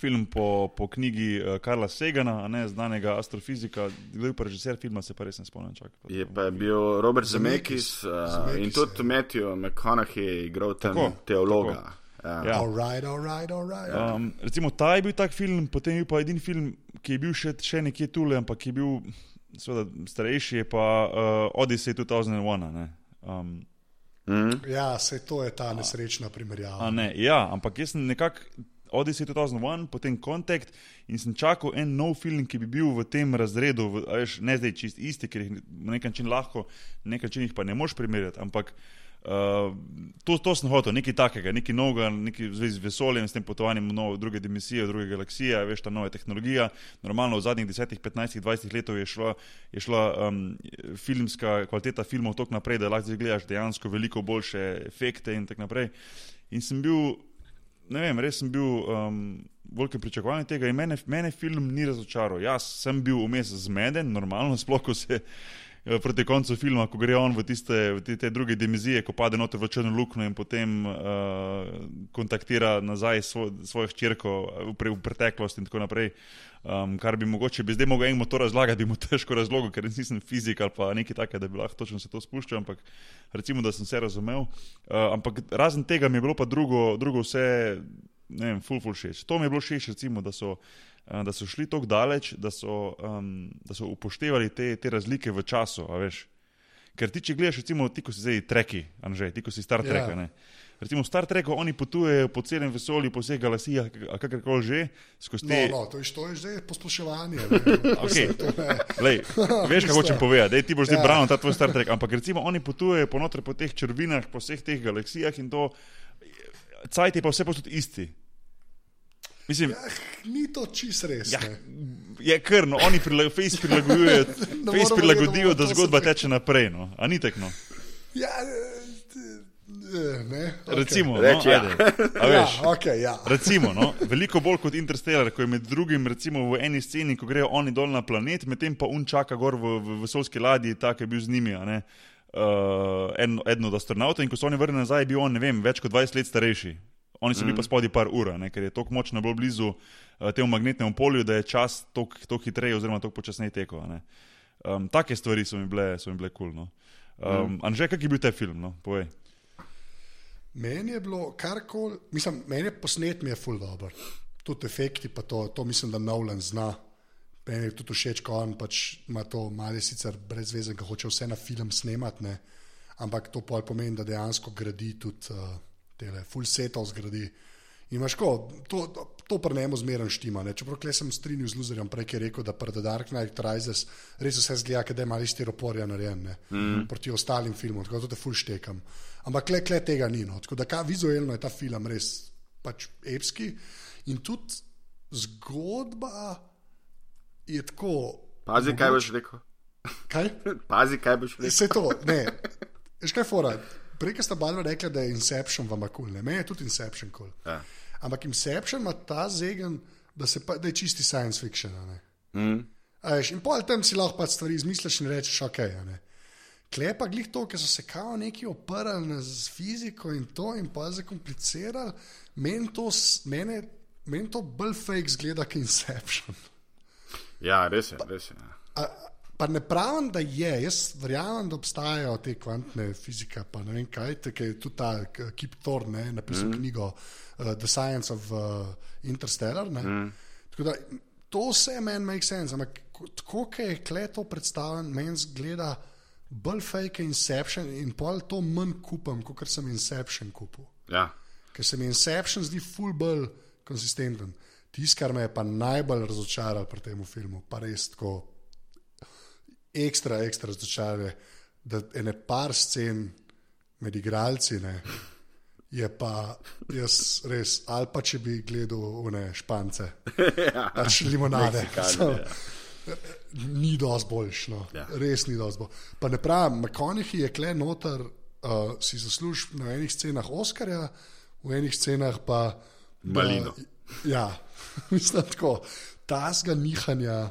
Film po, po knjigi uh, Karla Segana, ne, znanega astrofizika, kdo je pa režiser filma, se pa res ne spomnim. Čak, pa, je pa bil Robert Zemeckis, Zemeckis uh, in tudi ja. Matthew McConaughey, igral tam tako, teologa. Tako. Ja. ja. All right, all right, all right. Um, recimo, ta je bil tak film, potem je bil pa edini film, ki je bil še, še nekje tule, ampak je bil seveda, starejši, je pa uh, Odyssey 2001. Um, mm. Ja, se to je ta nesrečna primerjava. Ne, ja, ampak jaz sem nekako Odyssey 2001, potem Contact in sem čakal en nov film, ki bi bil v tem razredu, v, veš, ne zdaj čist isti, ker jih na nek način lahko, na nek način jih pa ne moš primerjati. Ampak Uh, to, to sem hotel, nekaj takega, nekaj novega, nekaj v zvezi z vesoljem, s tem potovanjem v nove, druge dimenzije, druge galaksije, veš, ta nova tehnologija. Normalno v zadnjih 10, 15, 20 letih je šla, je šla um, filmska kvaliteta filmov tako naprej, da lahko gledaš dejansko veliko boljše efekte in tako naprej. In sem bil, ne vem, res sem bil um, velike pričakovanje tega in mene, mene film ni razočaral. Jaz sem bil vmes zmeden, normalno, sploh ko se. Eh, proti koncu filma, ko gre on v tiste, v te, te druge dimenzije, ko pade noter v črno luknjo in potem uh, kontaktira nazaj svo, svojo hčerko v, pre, v preteklost in tako naprej. Um, kar bi mogoče, bi zdaj mogel enemu to razlagati, bi mu težko razložil, ker nisem fizik ali pa nekaj takega, da bi lahko točno se to spuščal, ampak recimo, da sem se razumel. Uh, ampak razen tega mi je bilo pa drugo, drugo vse, ne vem, full, full všeč. To mi je bilo všeč, recimo, da so. Eh, da so šli tako daleč, da so, um, da so upoštevali te, te razlike v času. Ker ti, če gledaš, recimo, ti, ko si zdaj treki, anže, ti, ko si Star Trek. Ja. Recimo v Star Treku oni potujejo po celem vesolju, po vseh galaksijah, kakorkoli že. Te... No, no, to, je, to je zdaj posploševanje. okay. Lej, veš, kaj hočem povedati, ti boš zdaj ja. bral ta tvoj Star Trek. Ampak recimo oni potujejo po, po teh črvinah, po vseh teh galaksijah in to, cajt je pa vse posod isti. Mislim, ja, ni to čist res. Ja, je krno, oni prilago, face prilagojujejo, face prilagodijo, da zgodba teče naprej. No. A ni tako? No? Ja, ne. Okay. Recimo, no, Reči, ja. ajde, ja, okay, ja. recimo no, veliko bolj kot Interstellar, ko je med drugim v eni sceni, ko grejo oni dol na planet, medtem pa un čaka gor v, v vesoljski ladji, tako je bil z njimi. Uh, en, eden od astronautov, in ko so oni vrnili nazaj, je bil on, ne vem, več kot 20 let starejši. Oni so bili mm. pa spodaj par ur, ne, ker je tako močno bolj blizu uh, temu magnetnemu polju, da je čas tako hitreje, oziroma tako počasneje tekel. Um, take stvari so mi bile kul. Cool, no. um, mm. Anže, kak je bil ta film? No? Meni je bilo karkoli, mislim, meni je posnet, mi je full dobro. Tudi efekti, pa to, to mislim, da Nolan zna. Meni je tudi všeč, ko on pač ima to malce sicer brez veze, da hoče vse na film snemati, ne? ampak to pomeni, da dejansko gradi tudi. Uh, tele, full setov zgradi. In imaš ko, to, to, ne emo zmeren štima. Ne? Čeprav klej sem strinjal z Luzerjem, prej je rekel, da pred The Dark Knight Rises res vse zgleda, da je malo stiroporja narejen mm. proti ostalim filmom, tako da te full štekam. Ampak klej, klej tega ni. No? Tako da ka, vizualno je ta film res pač epski. In tudi zgodba je tako. Pazi, mogoč... kaj boš rekel. Kaj? Pazi, kaj boš rekel. Vse to, ne. Veš kaj fora? Prej ste bali rekli, da je Inception vam kul, cool. meni je tudi Inception kul. Cool. Ja. Ampak Inception ima ta zegen, da, pa, da je čisti science fiction. Mm. Veš, in pol tam si lahko stvari izmisliš in rečeš, ok. Klepa glih to, ker so se kao neki oprli z fiziko in to in pa zakomplicirali, meni to, men to bolj fake zgleda kot Inception. Ja, res je, res je. A, Pa ne pravim, da je, jaz verjamem, da obstajajo te kvantne fizike, pa ne vem kaj, tako je tudi ta Kip Thorne napisal mm. knjigo uh, The Science of uh, Interstellar. Mm. Da, to vse meni make sense, ampak tako, kot je kleto predstavljen, meni zgleda bolj fake Inception in pol to manj kupam, kot sem Inception kupil. Ja. Ker se mi Inception zdi full bolj konsistenten. Tisto, kar me je pa najbolj razočaralo pri tem filmu, pa res tako ekstra, ekstra razočarane, da ene par scen med igralci ne, je pa jaz res, ali pa če bi gledal v ne špance, ja, pač limonade. So, ja. Ni dosti boljš, no. ja. res ni dosti boljš. Pa ne pravim, Makonih je kle noter, uh, si zasluži na enih scenah Oscarja, v enih scenah pa. Malino. Da, ja, mislim tako tazga nihanja.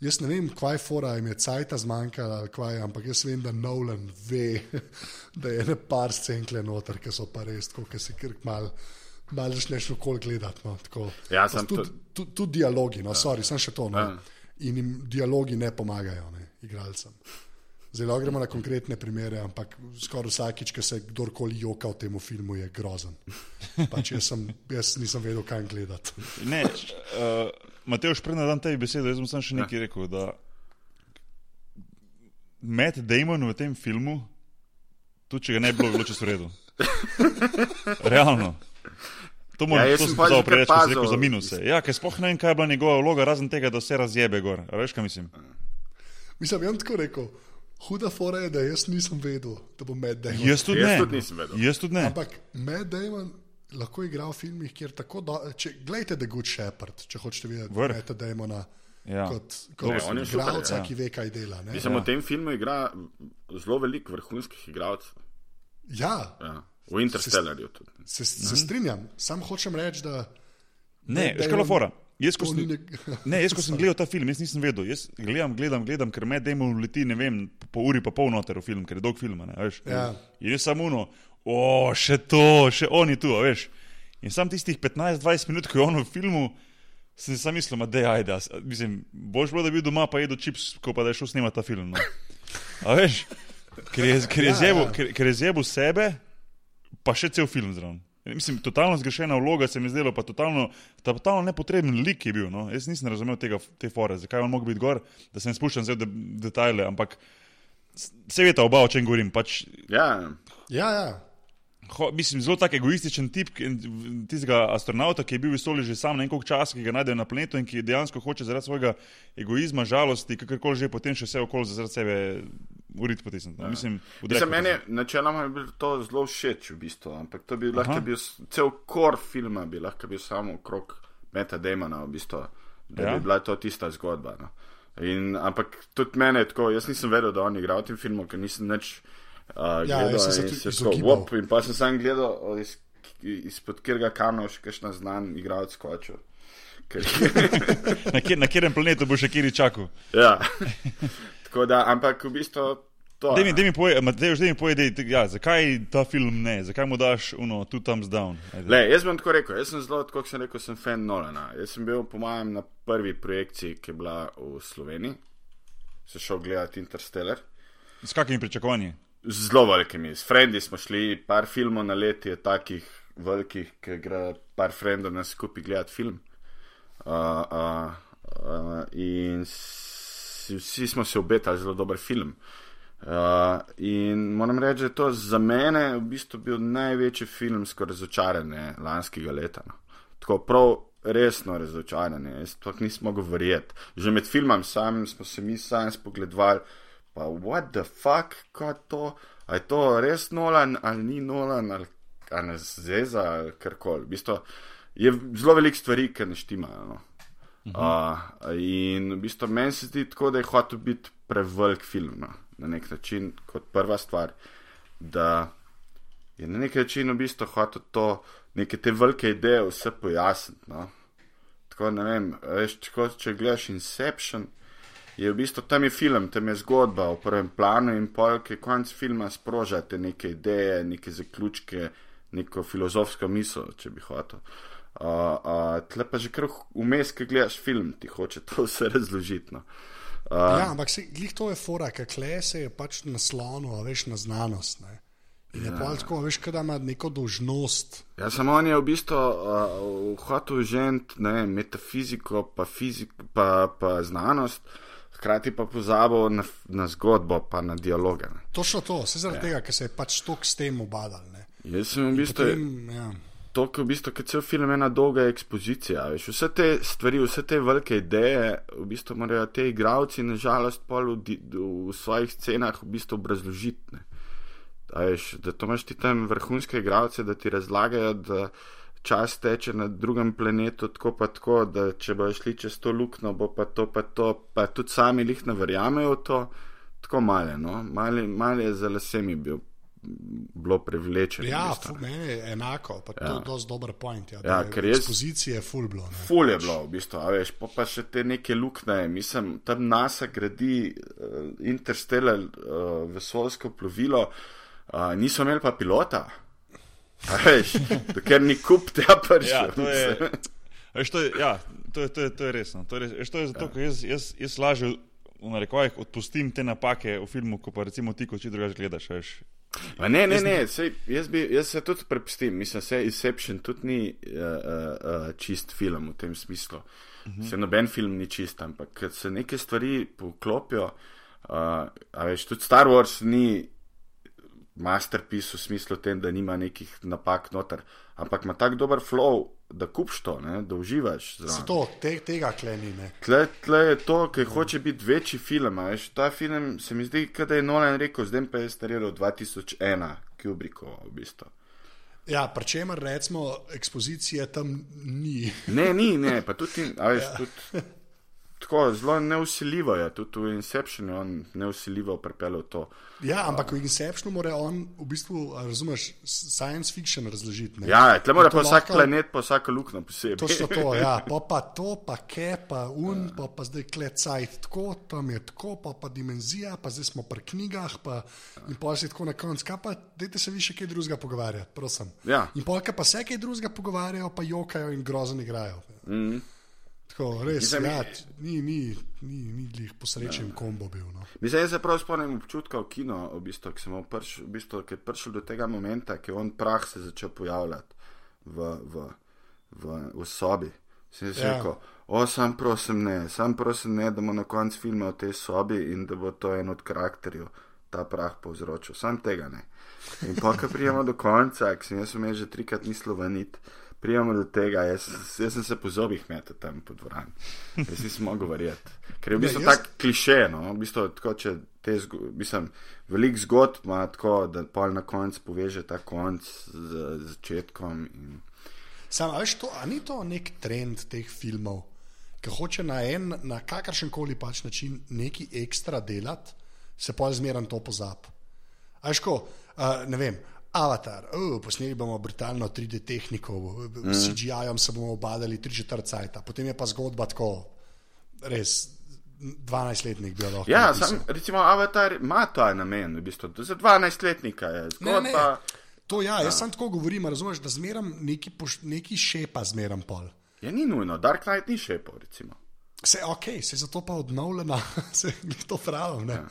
Jaz ne vem, kaj fora jim je cajta zmanjkala, ali kaj, ampak jaz vem, da Nolan ve, da je ne par scenkle noter, ki so pa res, tako, ki si krk mal. Malo začneš okoli gledati. No, tako. Ja, tudi, to- tudi, tudi dialogi, no, sorry, sem še to. No. Ja. In jim dialogi ne pomagajo, ne, igralcem. Lahko gremo na konkretne primere, ampak skoraj vsakič, ko se kdorkoli joka v tem filmu, je grozen. Pač jaz, sem, jaz nisem vedel, kaj gledati. Ne, uh, Mateo, špredna dam tebi besedo, jaz samo še nekaj rekel. Da Matt Damon v tem filmu, tudi če ga ne bi bilo, bi bilo v redu. Realno. To moram jaz ja, sem pa že povedati, kar rekel pazil. za minuse. Ja, ker sploh ne vem, kaj je bila njegova vloga, razen tega, da vse razjebe gor. A Veš, kaj mislim? Mislim, jaz tako rekel, huda fora je, da jaz nisem vedel, da bo Matt Damon. Jaz tudi Jaz ne. tudi nisem vedel. Jaz tudi ne. Ampak Matt Damon lahko igra v filmih, kjer tako do... Če, Glejte The Good Shepherd, če hočete videti Vrh. Matta Damona Ja. kot, Ne, kot on je super, igralca, ja. ki ve, kaj dela. Ne? Mislim, ja. v tem filmu igra zelo veliko vrhunskih igralcev. Ja, Ja. V Interstellarju tudi. se, se strinjam, sam hočem reči, da. Ne, Matt veš, kaj je Damon- fora. Jaz, ko sem, ne, jaz, ko sem gledal ta film, jaz nisem vedel. Jaz gledam, gledam, gledam, ker me demo leti, ne vem, po uri pa pol noter v film, ker je dolg film. a Ne, veš. Ja. In jaz samo uno, o, še to, še oni tu, a veš. In sam tistih 15-20 minut, ko je on v filmu, sem si sam mislil, da je ajde. Mislim, boš bilo, da bi bil doma pa jedel čips, ko pa da je šel snemati ta film. No. A veš, ker je, ker je, Ja, zjebil, ja. ker, ker je zjebil sebe, pa še cel film zraven. Mislim, totalno zgrešena vloga se mi je zdela, pa totalno, totalno nepotreben lik je bil. No? Jaz nisem razumel tega, te fore, zakaj on mogel biti gor, da se ne spuščam zdaj v de, detajle, ampak se veste oba, o čem govorim. Pač, Ja, Ja, ja. Ho, mislim, zelo tak egoističen tip tistega astronauta, ki je bil v vesolju že sam kolik časa, ki ga najdejo na planetu in ki dejansko hoče zaradi svojega egoizma, žalosti, kakorkoli že potem še vse okoli zaradi sebe urit potisniti. No? Mislim, Mislim, odrekati meni načeloma je bilo to zelo všeč, v bistvu, ampak to bi lahko Aha. bil s- cel kor filma, bi lahko bil samo okrog Meta Demona, v bistvu, da ja. Ja. bi bila to tista zgodba. No. In, ampak tudi mene je tako, jaz nisem vedel, da on igra v tem filmu, ker nisem nič uh, Ja, gledal. sem se tudi izogibal. In pa sem sam gledal, iz, izpod katerega kamna še kakšna znan igralec skočil. Na, kjer, na katerem planetu bo še kjer čakal? ja. Tako da, ampak v bistvu to. Dej mi, mi povej, Matej, dej mi povej, dej, ja, zakaj ta film ne, zakaj mu daš uno, two thumbs down? Ajde. Le, jaz bom tako rekel, jaz sem zelo, kot sem rekel, sem fan Nolana. Jaz sem bil, po mojem, na prvi projekciji, ki je bila v Sloveniji, se šel gledati Interstellar. S kakimi pričakovanji? Zelo velikimi, s frendi smo šli, par filmov na let je takih velikih, ki gre par frendov nas skupaj gledati film. Uh, uh, uh, in si, vsi smo se obetali zelo dober film. Uh, in moram reči, da je to za mene v bistvu bil največji filmsko razočaranje lanskega leta. No. Tako prav resno razočaranje, jaz to nisem mogel verjeti. Že med filmom samim smo se mi sami spogledovali, pa what the fuck, kaj je to, a je to res Nolan ali ni Nolan ali, ali ne zeza ali karkoli. V bistvu je zelo veliko stvari, ki ne štimajo. No. Uh, in v bistvu meni se zdi tako, da je hotel biti prevelik film no, na nek način, kot prva stvar, da je na nek način v bistvu hotel to, neke te velike ideje vse pojasniti. No. Tako ne vem, veš, tako, če gledaš Inception, je v bistvu tam je film, tam je zgodba v prvem planu in polk je konc filma sprožate neke ideje, neke zaključke, neko filozofsko misel, če bi hotel. Uh, uh, tle pa že kar vmes, ki gledaš film, ti hoče to vse razložiti. No. Uh, Ja, ampak se, glih to je fora, ker kle se je pač naslonil, veš, na znanost. Ne? In je ja. tako, a veš, kada ima neko dožnost. Ja, samo on je v bistvu uh, hotel žent ne, vem, metafiziko, pa, fizik, pa, pa znanost, hkrati pa pozabil na, na zgodbo, pa na dialoge. Ne. Točno to, vse zaradi ja. tega, ker se je pač tok s tem obadal. Ne? Jaz sem v bistvu. Potem, ja. To, ki v bistvu, cel film je ena dolga ekspozicija. Veš, vse te stvari, vse te velike ideje, v bistvu morajo te igravci, nažalost, pol v, di- v svojih scenah v bistvu obrazložiti. Veš, da to imaš ti tam vrhunske igravce, da ti razlagajo, da čas teče na drugem planetu tako pa tako, da če bojo šli čez to luknjo, bo pa to pa to, pa tudi sami jih ne verjamejo v to, tako male, no, mali, mali je za lasemi bil bilo privlečeno. Ja, meni je enako, pa to je dosti dober point. Ja, Ja, je jaz- Ekspozicije je full bilo. ne. Ful je bilo, v bistvu, a veš, pa, pa še te neke luknje. Mislim, tam NASA gradi uh, Interstellar uh, vesoljsko plovilo, uh, niso imeli pa pilota. Veš, ker ni kup tega prišel. Ja, to je, veš, to je, ja, to je, to je, to je resno. To je, res, veš, to je zato, Ja. ker jaz, jaz, jaz lažje v narekovajih odpustim te napake v filmu, ko pa recimo ti, ko če drugače gledaš. Veš. Ma ne, ne, ne, sej, jaz, bi, jaz se tudi prepustim, mislim, se Inception tudi ni uh, uh, čist film v tem smislu. Uh -huh. Se noben film ni čist, ampak se neke stvari poklopijo, uh, a veš, tudi Star Wars ni masterpiece v smislu tem, da nima nekih napak noter, ampak ima tak dober flow, da kupš to, ne, da uživaš. zraven. Se to, te, tega kleni ne. Tle, tle je to, ki hoče biti večji film. Veš, ta film se mi zdi, da je Nolan rekel, zdaj pa je stariral 2001, Kubrickov v bistvu. Ja, pri čemer recimo ekspozicije tam ni. Ne, ni, ne, pa tudi, veš, ja. tudi tako zelo neusiljivo je, tudi v Inceptionu je on neusiljivo pripeljal to. Ja, ampak v Inceptionu mora on v bistvu, razumeš, science fiction razložiti. ne. Ja, tle mora to pa vsak lahko- planet, pa vsako luknjo posebej. Točno to, ja. Pa, pa to, pa ke, pa un, pa, pa zdaj klecajt tako, tam je tako, pa, pa dimenzija, pa zdaj smo pri knjigah, pa, in pa si tako na koncu, kaj pa, dajte se vi še kaj drugega pogovarjati, prosim. Ja. In polka pa se kaj drugega pogovarjajo, pa jokajo in grozen igrajo. Mm. Tako, res, Mislim, ja, ni, ni, ni, ni glih posrečen kombo bil. No. Mislim, jaz se prav spomnim občutka v kino, v bistvu, ki sem prš, v bistvu, ki je prišel do tega momenta, ki je on prah se začel pojavljati v, v, v, v sobi. Sem si Ja. rekel, o, sam prosim ne, sam prosim ne, da bomo na koncu filma v tej sobi in da bo to en od karakterjev ta prah povzročil. Sam tega ne. In pa, ko prijemo do konca, ki sem jaz umel že trikrat mislil vanit. Prijemo do tega, jaz, jaz sem se po zobih metal tam po dvorani. Jaz nisem mogel verjeti. Ker je v bistvu jaz- tak kliše, no, v bistvu, tako, če te zgo- mislim, velik zgodb ima tako, da pol na koncu poveže ta konc z, začetkom. In... Sam, a veš, to, a ni to nek trend teh filmov, ki hoče na, en, na kakršen koli pač način nekaj ekstra delati, se pa zmeraj to pozab. A veš, ko, uh, ne vem. Avatar, oh, posneli bomo brutalno 3D tehniko, mm. s CGI-jem se bomo obadali 3 četrt cajta, potem je pa zgodba tako, res 12-letnik bi lahko. Ja, napisal. sam, recimo Avatar ima ta namen, v bistvu, za 12-letnika je Ne, zgodba. ne. To ja, jaz sem tako govorim, razumeš, da zmeram neki, poš- neki šepa, zmeram pol. Ja, ni nujno, Dark Knight ni šepal, recimo. Se, ok, se zato pa odnovljena, se glih to pravim. Ja.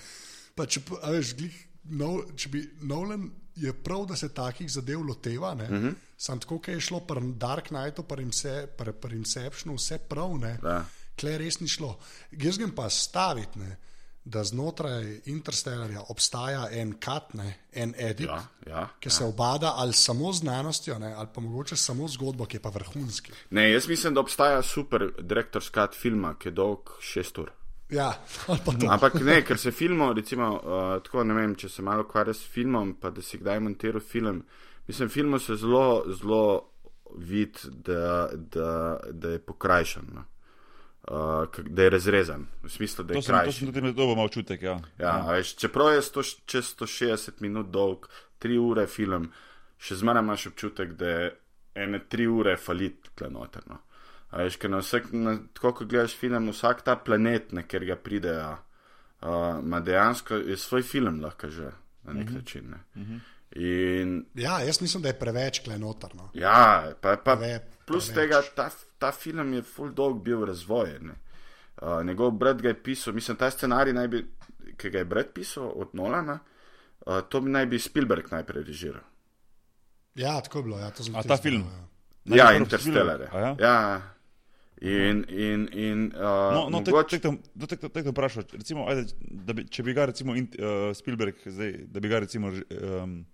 Pa če, veš, glih, no, če bi Nolan je prav, da se takih zadev loteva, uh -huh. sam tako, kot je šlo pri Dark Knightu, pri Ince- pri- pri Inceptionu, vse prav, ne. Da. Kle res ni šlo. Jaz grem pa staviti, ne, da znotraj Interstellarja obstaja en kat, ne, en edit. Ja, ja, Ki se obada ali samo znanostjo, ne, ali pa mogoče samo zgodbo, ki je pa vrhunski. Ne, jaz mislim, da obstaja super direktor skat filma, ki je dolg 6 ur. Ja. Ampak ne, ker se filmov, recimo, uh, tako ne vem, če se malo ukvarja s filmom, pa da si kdaj montiral film. Mislim, filmu se zelo, zelo vidi, da, da, da je pokrajšan. No. Uh, da je razrezan, v smislu, da je To sem, to sem tudi med dobo imel občutek. Ja. Ja, a veš, čeprav je 100, čez 160 minut dolg, 3 ure film, še zmeraj imaš občutek, da je ene 3 ure falit klenoterno. A veš, ker na vsak, na, tako kot gledaš film, vsak ta planet, na kjer ga pridejo, uh, ima dejansko je svoj film lahko že na nek mm -hmm. način. Ne. Mm -hmm. In Ja, jaz mislim, da je preveč klenotarno. Ja, pa, pa Preve- plus preveč. tega, ta, ta film je full dog bil razvojen. ne. Uh, njegov brat ga je pisal, mislim, ta scenarij, naj bi, ki ga je brat pisal od Nolana, uh, to bi naj bi Spielberg najprej režiral. Ja, tako je bilo. Ja, to sem A ta film? Ja. Naj Ja, Interstellar. Ja? Ja. In, in, in uh, No, no mogoče, tako te vprašam, recimo, ajde, da bi, če bi ga recimo in, uh, Spielberg, zdaj, da bi ga recimo um,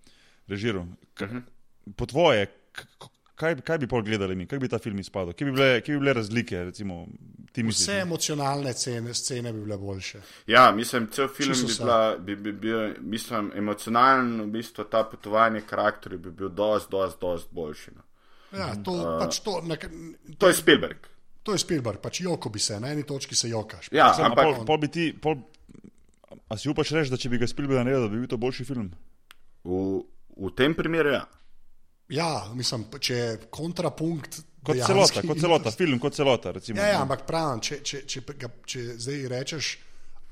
režiral, k, Mhm. po tvoje, k, kaj, kaj bi pol gledali mi, kako bi ta film izpadel, kje bi bile, kje bi bile razlike, recimo, ti misliš? Vse emocionalne scene, scene bi bile boljše. ja, mislim, cel film Čisto bi, bila, bi, bi bil, mislim, emocijonalen, v bistvu ta potovanje karakterjev bi bil dost, dost, dost boljši. No. Ja, to, uh, pač to, na, To je Spielberg. To je Spielberg, pač joko bi se, na eni točki se jokaš. Ja, Sam, ampak pol, pol bi ti, pol, a si upaš reči, da če bi ga Spielberg naredil, da bi bil to boljši film? v, v tem primeru ja. Ja, mislim, če je kontrapunkt. Kot dejanski celota, kot celota, film kot celota. Recimo, Ja, ja, ampak pravim, če, če, če, ga, če zdaj rečeš,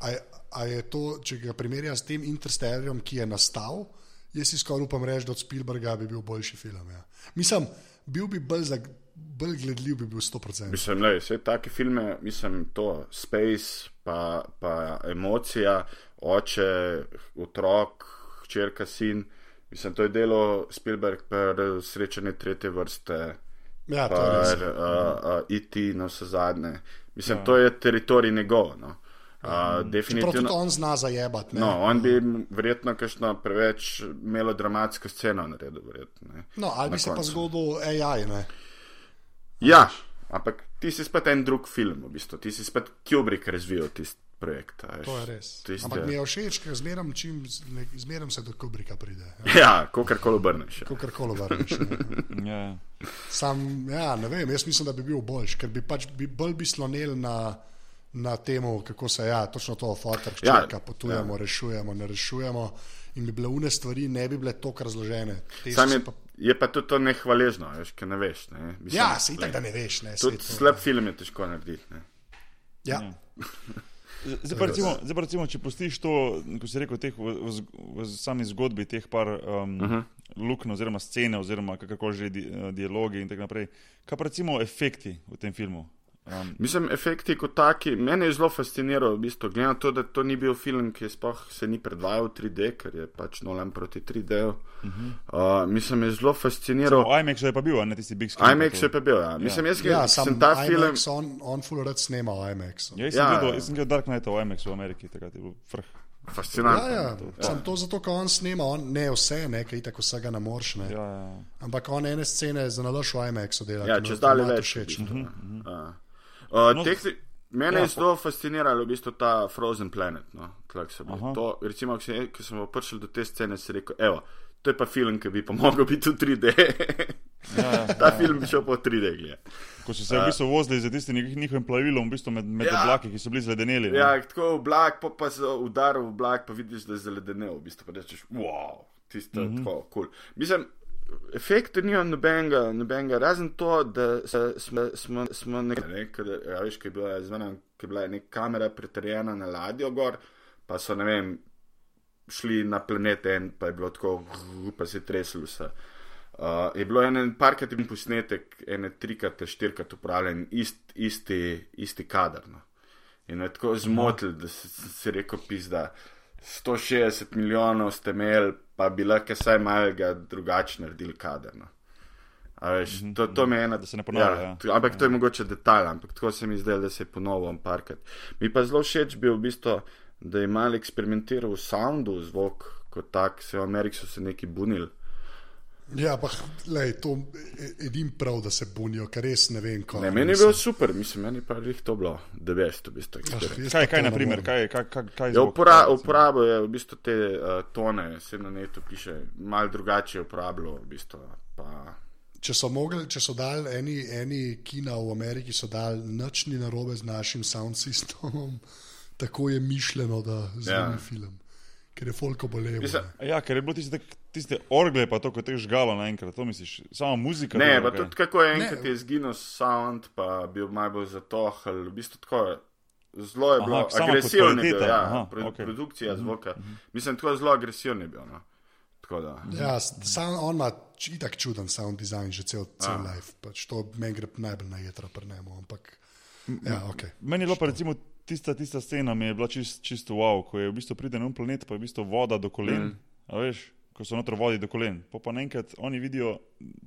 a, a je to, če ga primerjam s tem Interstellarjem, ki je nastal, jaz si skoraj upam reči, da od Spielberga bi bil boljši film. Ja. Mislim, bil bi bolj, za, bolj gledljiv, bi bil 100%. Mislim, da vse take filme, mislim, to space, pa, pa emocija, oče, otrok, hčerka, sin. Mislim, to je delo Spielberg, pa srečanje tretje vrste, Ja, to pa je res. uh, uh, IT na vse zadnje. Mislim, ja. to je teritorij njegov. No. Uh, tudi definitivno. on zna zajebati. ne. No, on bi verjetno kakšno preveč melodramatsko sceno naredil. Verjetno, ne. No, ali bi se pa koncu. zgodil AI. Ne? Ja, ampak ti si spet en drug film, v bistvu. ti si spet Kubrick razvijal tisti projekt. a veš. To je res. Tiste- Ampak mi je všeč, ker zmeram, čim, ne- zmeram se do Kubrika pride. Ja, kakorkoli obrneš. ja. Kot koli vrneš. ne. Ja. Sam, ja, ne vem, jaz mislim, da bi bil boljši, ker bi pač bi, bolj bi slonil na, na temu, kako se ja, točno to fotor, Ja, hčerka, potujemo, ja. rešujemo, ne rešujemo. In bi bile une stvari, ne bi bile tako razložene. Te Sam je, pa, je pa tudi to nehvaležno, veš, ker ne veš. Ne. Mislim, ja, se itak, da ne veš. Ne, Tudi to- slab film je težko narediti. Ne. Ja. Zdaj pa, recimo, zdaj pa recimo, če pustiš to, ko si rekel, teh, v, v, v sami zgodbi, teh par um, uh -huh. luknj, oziroma scene, oziroma kakorkoli že di, eh, dialogi in tako naprej. Kaj pa recimo efekti v tem filmu? Um, Mislim, efekti kot taki, mene je zelo fasciniral, v bistvu, glede na to, da to ni bil film, ki sploh se ni predvajal v 3D, ker je pač Nolan proti 3D. Uh -huh. uh, mislim, je zelo fasciniral. v IMAX je pa bil, a ne tisti big screen. IMAX je pa bil, ja. Mislim, jaz Ja, ja, sam sem ta film. IMAX, on, on full rad snema IMAX. Ja, jaz sem Ja, gledal, ja. jaz sem gledal Dark Knight v IMAX v Ameriki, takrat je bil vrh. Ja, Fascinantno. ja, sam to zato, ker on snema, on, ne vse, ne, ker itak vsega ne moreš. Ne. Ja, ja. Ampak on ene scene za nalož v IMAX-u dela. Ja, če je zdale avtomat več. všeč. v bistvu, no. ja. Uh, No, tehni, mene ja, je zelo fasciniralo v bistvu ta Frozen Planet. No, to, recimo, ko, sem, prišli do te scene, si rekel, evo, to je pa film, ki bi pa mogel biti v 3D. Ja, ja, ta film bi šel po 3D. Gleda. Ko so se v bistvu vozili za tistim njih- njihovim plavilom, v bistvu med, med Ja. oblaki, ki so bili zledeneli. ne. Ja, tako oblak, pa, pa se udaril v oblak, pa vidiš, da je zaledenel. V bistvu pa rečeš, wow, tisto je mm -hmm. tako kul. Cool. Mislim, efekti nimajo nobenega, nobenega, razen to, da se, smo, smo, smo nekaj, ne, ja, veš, ki je bila, zmenem, ki je bila neka kamera pritrjena na ladjo gor, pa so, ne vem, šli na planet en, pa je bilo tako, pa se je treslo vse. Uh, je bilo en parkrat in posnetek, ene trikrat, štirikrat upravljen, ist, isti, isti kader. No. In me tako zmotil, da si, rekel, pizda, 160 milijonov ste imeli, pa bi lahko vsaj malega drugače naredili kader. No. Veš, to, to me je ena, Da se ne ponavlja, ja. to- Ampak to je mogoče detalj, ampak tako se mi zdelo, da se je ponovil parkrat. Mi pa zelo všeč bil v bistvu, da je mal eksperimentiral v soundu, zvok kot tak, se v Ameriki so se neki bunili. Ja, pa lej, to je edin prav, da se bunijo, ker res ne vem, kako. Ne, meni je bilo super, mislim, meni pa je to bilo, da veš, to v bistvu. eksperiment. Kaj, kaj, na primer, kaj, kaj, kaj, kaj Ja, zvok, upora, recimo? uporabljajo v bistvu te uh, tone, se na netu piše, malo drugače uporabljajo. V bistvu, pa, Če so, mogli, če so dali eni, eni kina v Ameriki, so dali nič ni narobe z našim sound systemom, tako je mišljeno, da zveni Ja. film. Ker je folko ne. Ja, ker je bilo tiste, tiste orgle, pa to, kot je žgalo naenkrat, to misliš, samo muzika. ne, dobro, pa tudi kako je enkrat Ne. je izginil sound, pa bil malo bolj zatohal, v bistvu tako. Zelo je bilo agresivno, je ja, aha, pro, okay. produkcija zvoka. Mislim, tako zelo agresivno je bil. No. Ja, sound, on ima itak čuden sound design, že cel, cel life. Pač to meni gre najbolj na jedra pri njemu. Ampak, ja, okay. Meni je bilo pa recimo tista, tista scena, mi je bila čist, čisto wow, ko je v bistvu pride na un planet, pa je v bistvu voda do kolen. Mm. A veš, ko so notro vodi do kolen. Pa pa naenkrat oni vidijo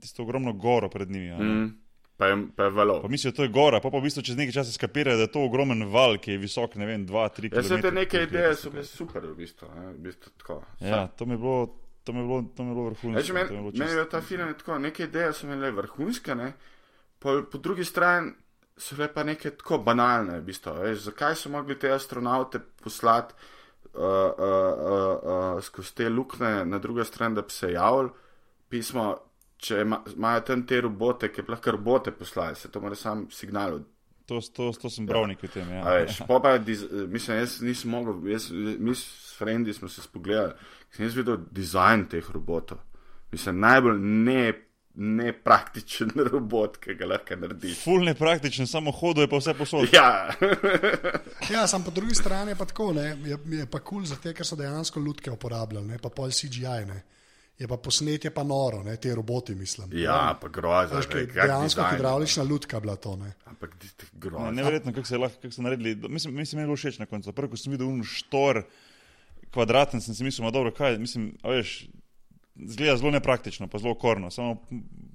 tisto ogromno goro pred njimi. a ne. Mm, pa je, pa je valov. Pa mislijo, da to je gora, pa pa v bistvu čez nekaj časa skapirajo, da je to ogromen val, ki je visok, ne vem, 2-3 km. Jaz sem te neke ideje, so bile super, v bistvu. Ne, v bistvu tako. Ja, to mi je bilo, to mi je bilo, to mi je bilo vrhunsko. Meni mi je meni je ta film je tako, neke ideje so imele vrhunske, ne? po, po drugi strani so bile pa neke tako banalne. V bistvu, veš, zakaj so mogli te astronaute poslati uh, uh, skozi te luknje na drugo stran, da bi se javili pismo, če ima- imajo tam te robote, ki lahko robote poslali, se to mora sam signal od To, to, to sem bral nekaj tem. Ja. Veš, pa, diz, mislim, jaz nisem mogel, jaz, mi s frendi smo se spogledali, sem jaz videl dizajn teh robotov. Mislim, najbolj ne, nepraktičen robot, ki ga lahko narediš. Ful nepraktičen, samo hodo je pa vse posod. Ja, Ja, sam po drugi strani je pa tako, ne, je, je pa kul cool zato, ker so dejansko lutke uporabljali, ne, pa pol CGI. Ne. Je pa posnetje pa noro, ne, te roboti, mislim. ja pa grozno. Dejansko hidravlična lutka bila to. Ne. Ampak grozno. Neverjetno, kako so, lahko, kako so naredili. Mislim, mislim, meni je bilo všeč na koncu. Prvo, ko sem videl un štor, kvadraten, sem si mislil, ma dobro, kaj, mislim, a veš, zgleda zelo nepraktično, pa zelo korno. Samo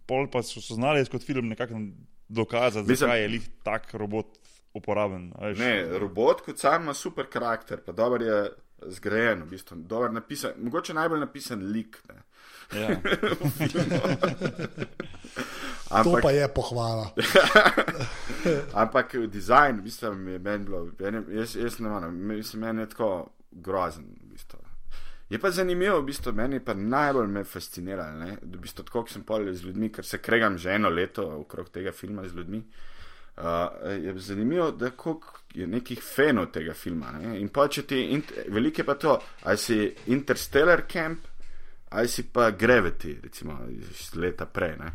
pol pa so, so znali kot film nekako dokazati, Mislim- zakaj je lih tak robot uporaben. a Veš. Ne, robot kot sam ima super karakter, pa dober je zgrajen, v bistvu, dober napisan, mogoče najbolj napisan lik. Ne. Ja. To Ampak, pa je pohvala. ampak dizajn, mislim, je meni bilo, jaz, jaz ne morem, mislim, meni je tako grozen. Je pa zanimivo, v bistvu, meni pa najbolj me fasciniralo, ne, da v bistvu, tako kot sem povedal z ljudmi, ker se kregam že eno leto okrog tega filma z ljudmi. Uh, je zanimivo, da je nekih fanov tega filma. Ne? In pa če ti, int, veliko je pa to, ali si Interstellar Camp, ali si pa Gravity, recimo iz leta prej. Ne?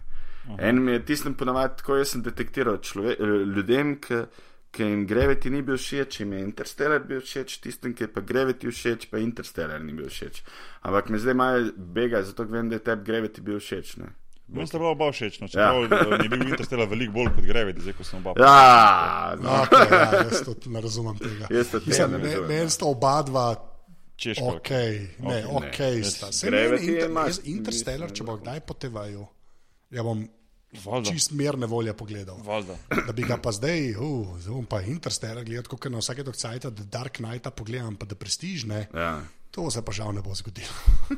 En mi je tistem ponavadi tako, jaz sem detektiral člove, ljudem, ki jim Gravity ni bil všeč, jim je Interstellar bil všeč, tistem, ki je pa Gravity všeč, pa Interstellar ni bil všeč. Ampak me zdaj malo bega, zato ker vem, da je tebi Gravity bil všeč. Ne? Meni sta bila oba všeč, no, čeprav ja. je bil Interstellar veliko bolj kot Gravity, zdaj ko sem oba. Ja, no. Okay, ja, jaz to ne razumem tega. Jaz to Mislim, ne me- razumem, Meni ja. sta oba dva. Češko. Ok, ne, Ok, ok, ne. sta. Se meni Gravity je inter, mas- jaz Interstellar, če bo kdaj po TV-ju, ja bom Valjda. čist mirne volje pogledal. Valjda. Da bi ga pa zdaj, uh, zdaj bom pa Interstellar gledal, kot na vsake dokcajta, da Dark Knighta pogledam, pa da prestižne. Ja. To se pa žal ne bo zgodilo.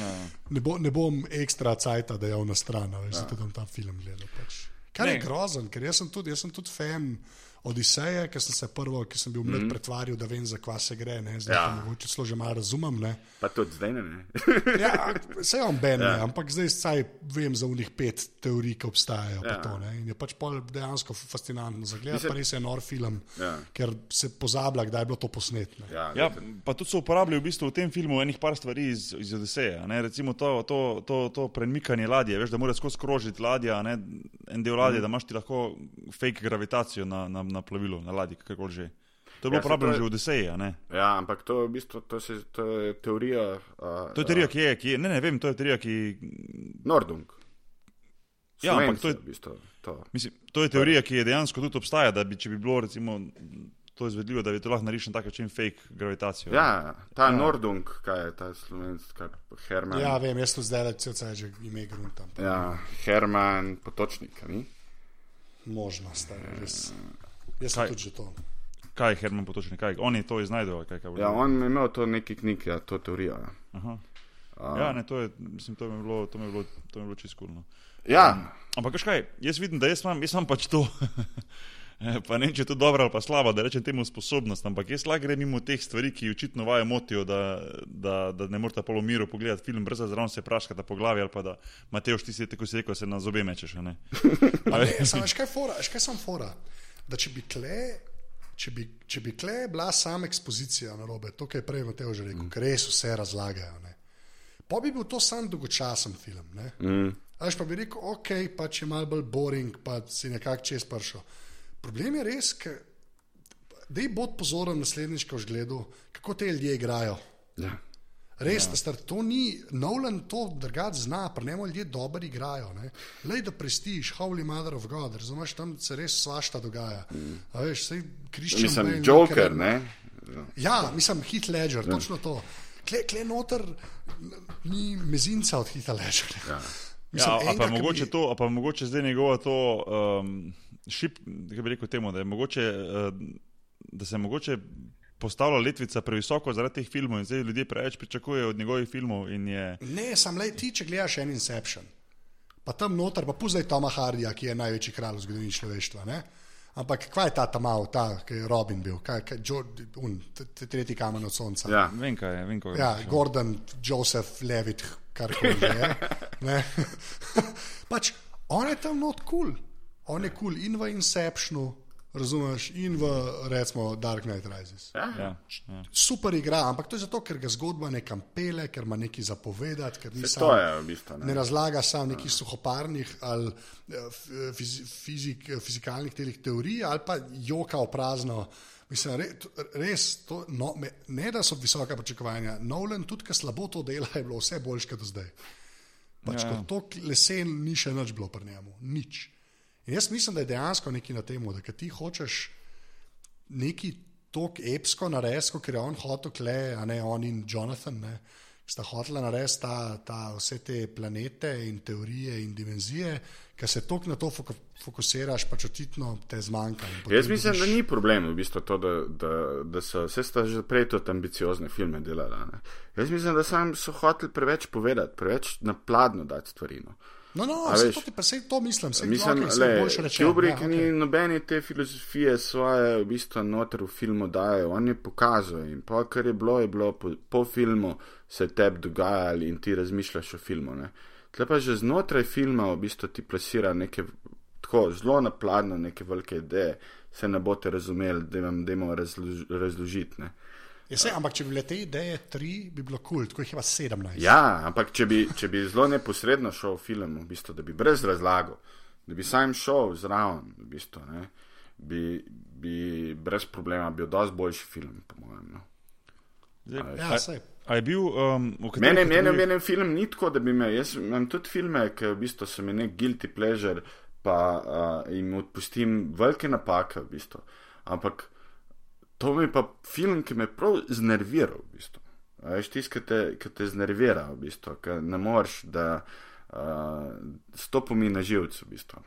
Ja. ne, bo, ne bom ekstra cajta dejal na stran, ali zato bom ta film gledal. Pač. Kar je Ne. grozen, ker jaz sem tudi, jaz sem tudi fan Odiseje, ker sem se prvo, ki sem bil mlad, mm. pretvarjal, da vem, za kva se gre. Ne? Zdaj Ja. mogoče celo že malo razumem. Ne? Pa tudi zdaj ne. ne. Ja, vse on ben, Ja. ja. ampak zdaj saj vem za unih pet teorij, ki obstajajo. Ja. Ja. To, ne? In je pač pol dejansko fascinantno za gledati, Mislim- pa res je nor film, Ja. ker se pozablja, kdaj je bilo to posnetno. Ja, Ja, pa tudi so uporabljali v bistvu v tem filmu enih par stvari iz, iz Odiseja. Ne? Recimo to, to, to, to premikanje ladje, veš, da moraš skozi krožiti ladja, ne? en del ladje, da imaš ti lahko fake gravitacijo na, na, na plovilu, na ladji, kako že. To je bilo Ja, ja, uporabljeno to je- že v ne? ja, ampak to je v bistvu to se, to je teorija. Uh, To je teorija, ki je, ki je, ne, ne vem, to je teorija, ki, Nordung. Ja, ampak Slovenci, to je- v bistvu, to. mislim, to je teorija, ki je dejansko tudi obstaja, da bi, če bi bilo recimo to izvedljivo, da bi to lahko naredil na tak način fake gravitacijo. Ja, ta Ja. ja. Nordung, kaj je ta slovenski, Herman. Ja, vem, jaz to zdaj le cel cel že ime gruntam. ja, Herman Potočnik, a ni? Možno, stari, res. Jaz sem Kaj? tudi že to. Kaj je Herman potočnik, kaj oni to iznajdejo? Kaj, kaj bo Ja, on je imel to neki knjig, ja, to teorijo. Ja. Aha. Uh, Ja, ne, to je, mislim, to mi je bilo, to mi je bilo, to mi je bilo čisto kulno. ja, Ampak veš kaj, jaz vidim, da jaz imam, jaz imam pač to. Pa ne če je to dobro ali pa slabo, da rečem temu sposobnost, ampak jaz lahko grem mimo teh stvari, ki očitno vaje motijo, da, da, da ne morete polo miru pogledati film, brez da zraven se praškata po glavi ali pa da Mateoš ti si tako si rekel, se na zobe mečeš. a Ne? A Ne, veš? samo veš kaj, fora, veš kaj sem fora? Da če bi kle, če bi, če bi kle bila sama ekspozicija na robe, to, kar je prej Mateo že rekel, mm. ker res vse razlagajo. Ne? Pa bi bil to sam dolgočasen film. Ne? mm, Až pa bi rekel, ok, pa če je malo bolj boring, pa si nekako čez pršel. Problem je res, da je bod pozoren naslednjič, ko boš gledal, kako te ljudje igrajo. ja. Res, ja. star, to ni, Nolan to drugače zna, pri njemu ljudje dobro igrajo. ne. Lej, da prestiž, Holy Mother of God, razumeš, tam se res svašta dogaja. Mm. A veš, sej Christian Mislim, Bale, Joker, nekaj- ne? Ja, mislim, Hit Ledger, ja. točno to. Kle, kle noter ni mezinca od Hita Ledgerja. Ja. Ja, a enega, pa, mogoče bi- to, pa mogoče zdaj njegova to um, šip, kako bi rekel temu, da, je mogoče, uh, da se je mogoče postavila letvica previsoko zaradi teh filmov in zdaj ljudje preveč pričakujejo od njegovih filmov in je. Ne, sam le ti, če gledaš en Inception, pa tam noter, pa puzdaj Toma Hardija, ki je največji kralj v zgodovini človeštva. Ne? Ampak kva je ta tam mal, ta, ki je Robin bil, kaj, kaj, Joe, un, tretji kamen od sonca. Ja. Vem kaj je, vem kaj je. Ja, Gordon, Joseph, Levit, kar koli že je. ne. pač, on je tam not kul, cool. on je kul cool in v Inceptionu, razumeš, in v recimo Dark Knight Rises. Ja. Ja, ja. Super igra, ampak to je zato, ker ga zgodba nekam pele, ker ima nekaj zapovedati, ker ni To je v bistvu. ne Ne. razlaga samo nekih suhoparnih ali eh, f- fizi, fizik, fizikalnih telih teorij, ali pa joka v prazno. Mislim, re, res, to, no, me, ne da so visoka pričakovanja. Nolan, tudi ki slabo to dela, je bilo vse boljše kot do zdaj. Pač Ja. ja. kot to lesen ni še nič bilo pri njemu, nič. In jaz mislim, da je dejansko nekaj na tem, da ti hočeš nekaj tako epsko narediti, kot je on hotel, kle, a ne on in Jonathan, ne, sta hotela narediti ta, ta, vse te planete in teorije in dimenzije, ki se toliko na to foko, fokusiraš, pač očitno te zmanjka. Jaz mislim, dobiš- da ni problem v bistvu to, da, da, da so vse sta že prej tudi ambiciozne filme delali. ne. Jaz mislim, da sam so hoteli preveč povedati, preveč napladno dati stvari. No. No, no, vse to pa se to mislim, se Mislim, okay, le, boljše rečeno. Kubrick ja, okay. ni nobene te filozofije svoje v bistvu noter v filmu daje, on je pokazal in pa kar je bilo, je bilo po, po filmu se tebi dogajali in ti razmišljaš o filmu. Ne. Tle pa že znotraj filma v bistvu ti plasira neke tako zelo napladno, neke velike ideje, se ne boste razumeli, da vam dajmo razlož, razložiti. Ne. Ja, sej, ampak če bi bile te ideje tri, bi bilo kul, cool, tako jih je pa sedemnajst. Ja, ampak če bi, če bi zelo neposredno šel v film, v bistvu, da bi brez razlago, da bi sam šel zraven, v bistvu, ne, bi, bi brez problema bil dosti boljši film, po mojem. No. Zdaj, ja a, sej. a je bil um, v kateri Mene, mene, mene film ni tako, da bi me, jaz imam tudi filme, ki v bistvu so mi nek guilty pleasure, pa uh, jim odpustim velike napake, v bistvu. Ampak to mi pa film, ki me je prav znerviral, v bistvu. Veš, tisti, ki te, ki te znervira, v bistvu, ki ne moreš, da uh, stopi mi na živce, v bistvu.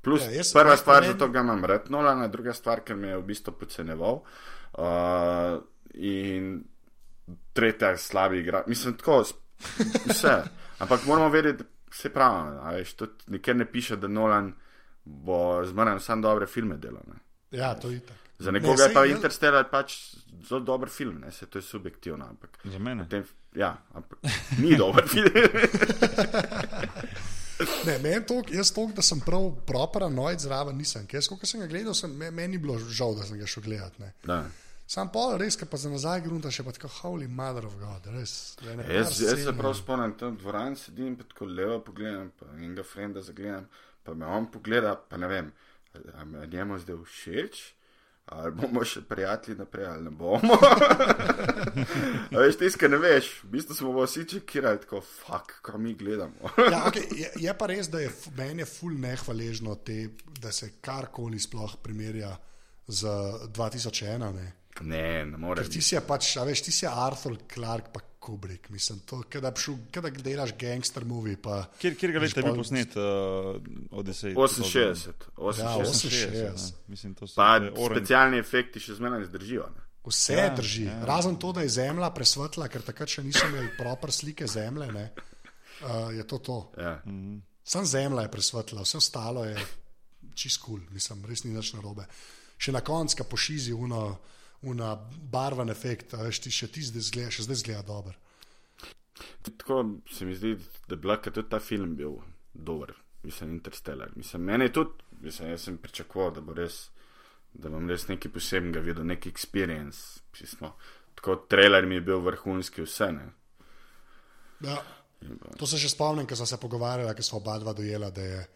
Plus, Ja, ja, jaz- prva jaz stvar, meni- zato ga imam red Nolana, druga stvar, ker me je v bistvu podceneval. Uh, in tretja slabi igra. Mislim, tako vse. Ampak moramo vedeti, se pravi, a veš, tudi nikjer ne piše, da Nolan bo zmeraj samo dobre filme delal. Ne. Ja, to je tako. Za nekoga saj je pa jaz- Interstellar pač zelo dober film, ne, se to je subjektivno, ampak, Za mene. tem, ja, ampak ni dober film. Ne, meni to, jaz to, da sem prav proparanoid zraven, nisem. Ker Jaz, ko sem ga gledal, sem, me- meni ni bilo žal, da sem ga šel gledati. ne. Da. Sam pol, res, ki pa za nazaj grunta še pa tako, holy mother of God, res. Jaz, jaz se prav spomnim, tam v dvorani sedim, pa tako levo pogledam, pa enega frenda zagledam, pa me on pogleda, pa ne vem, a me je njemu zdaj všeč, ali bomo še prijatelji naprej, ali ne bomo. Veš, tiskaj ne veš, v bistvu smo vsi čekirali, tako, fuck, kaj mi gledamo. Ja, okay, je, je pa res, da je meni ful nehvaležno, te, da se karkoli sploh primerja z 2001. Ne. Ne, ne more. Ker ti si pač, a veš, ti si Arthur Clark, pa Kubrick. Mislim, to, kada, šel, kada delaš gangster movie. Pa, Kjer, kjer ga leta je bil posnet? Uh. 68, Ja, 68. 68. ne. Mislim, to so Pa specialni efekti še zmeraj zdržijo. Ne? Vse Ja, ja, drži, ja. ja. razen to, da je zemlja presvetla, ker takrat še niso imeli proper slike zemlje. Ne, uh, je to to. Ja. Sam zemlja je presvetla, vse ostalo je čist kul, cool, mislim, res ni nič narobe. Še na koncu, ko pošizi uno, una barven efekt, veš, ti še ti zdaj zgleda, še zdaj zgleda dobro. Tako se mi zdi, da je bila, tudi ta film bil dober, mislim, Interstellar. Mislim, meni je tudi, mislim, jaz sem pričakoval, da bo res, da bom res nekaj posebnega videl, neki experience. Tako trailer mi je bil vrhunski, vse ne. Ja. To se še spomnim, ko smo se pogovarjali, ker smo oba dva dojela, da je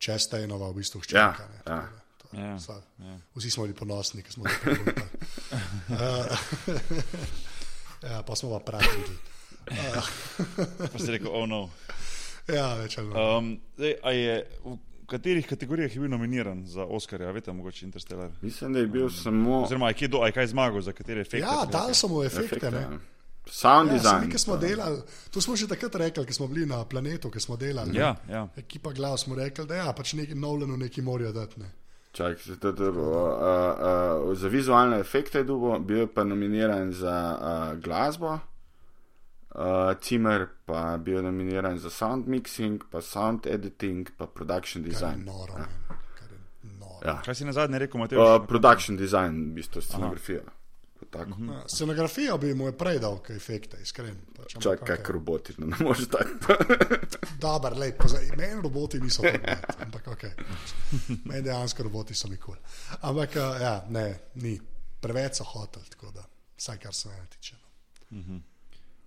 Čestejnova v bistvu hčerka. Ja, ja. Tako da to- Ja, ja. Vsi smo bili ponosni, ker smo to pogledali. ja, pa smo pa pravi. Pa si rekel, oh no. Ja, več ali manj. Um, a je, v katerih kategorijah je bil nominiran za Oscarja, veste, mogoče Interstellar? Mislim, da je bil samo Oziroma, je kaj, do, a je kaj zmagal, za katere efekte? Ja, so dal sem mu efekte. efekte. ne. ja. Sound Ja, design. mi, smo delali, to smo že takrat rekli, ko smo bili na planetu, ki smo delali. ne. Ja, ja. Ekipa glav smo rekli, da ja, pač neki Nolanu neki morajo dati. Ne. Čak, se to, to, uh, uh, za vizualne efekte je dubo, bil je pa nominiran za uh, glasbo, uh, Cimer pa bil nominiran za sound mixing, pa sound editing, pa production je design. noro. Ja. men, Kar je noro. Ja. Kaj si na zadnje rekel, Matej? Uh, production design, v bistvu scenografija. Tako. Mhm. Ja, Scenografijo bi mu je prej dal, kaj efekte, iskren. Pač, Čakaj, kak roboti, no, ne moreš tako. Dobar, lej, pozaj, meni roboti niso tako ampak ok. Meni dejansko roboti so mi kul. Cool. Ampak uh, ja, ne, ni. Preveč so hotel, tako da, vsaj kar se mene tiče. No.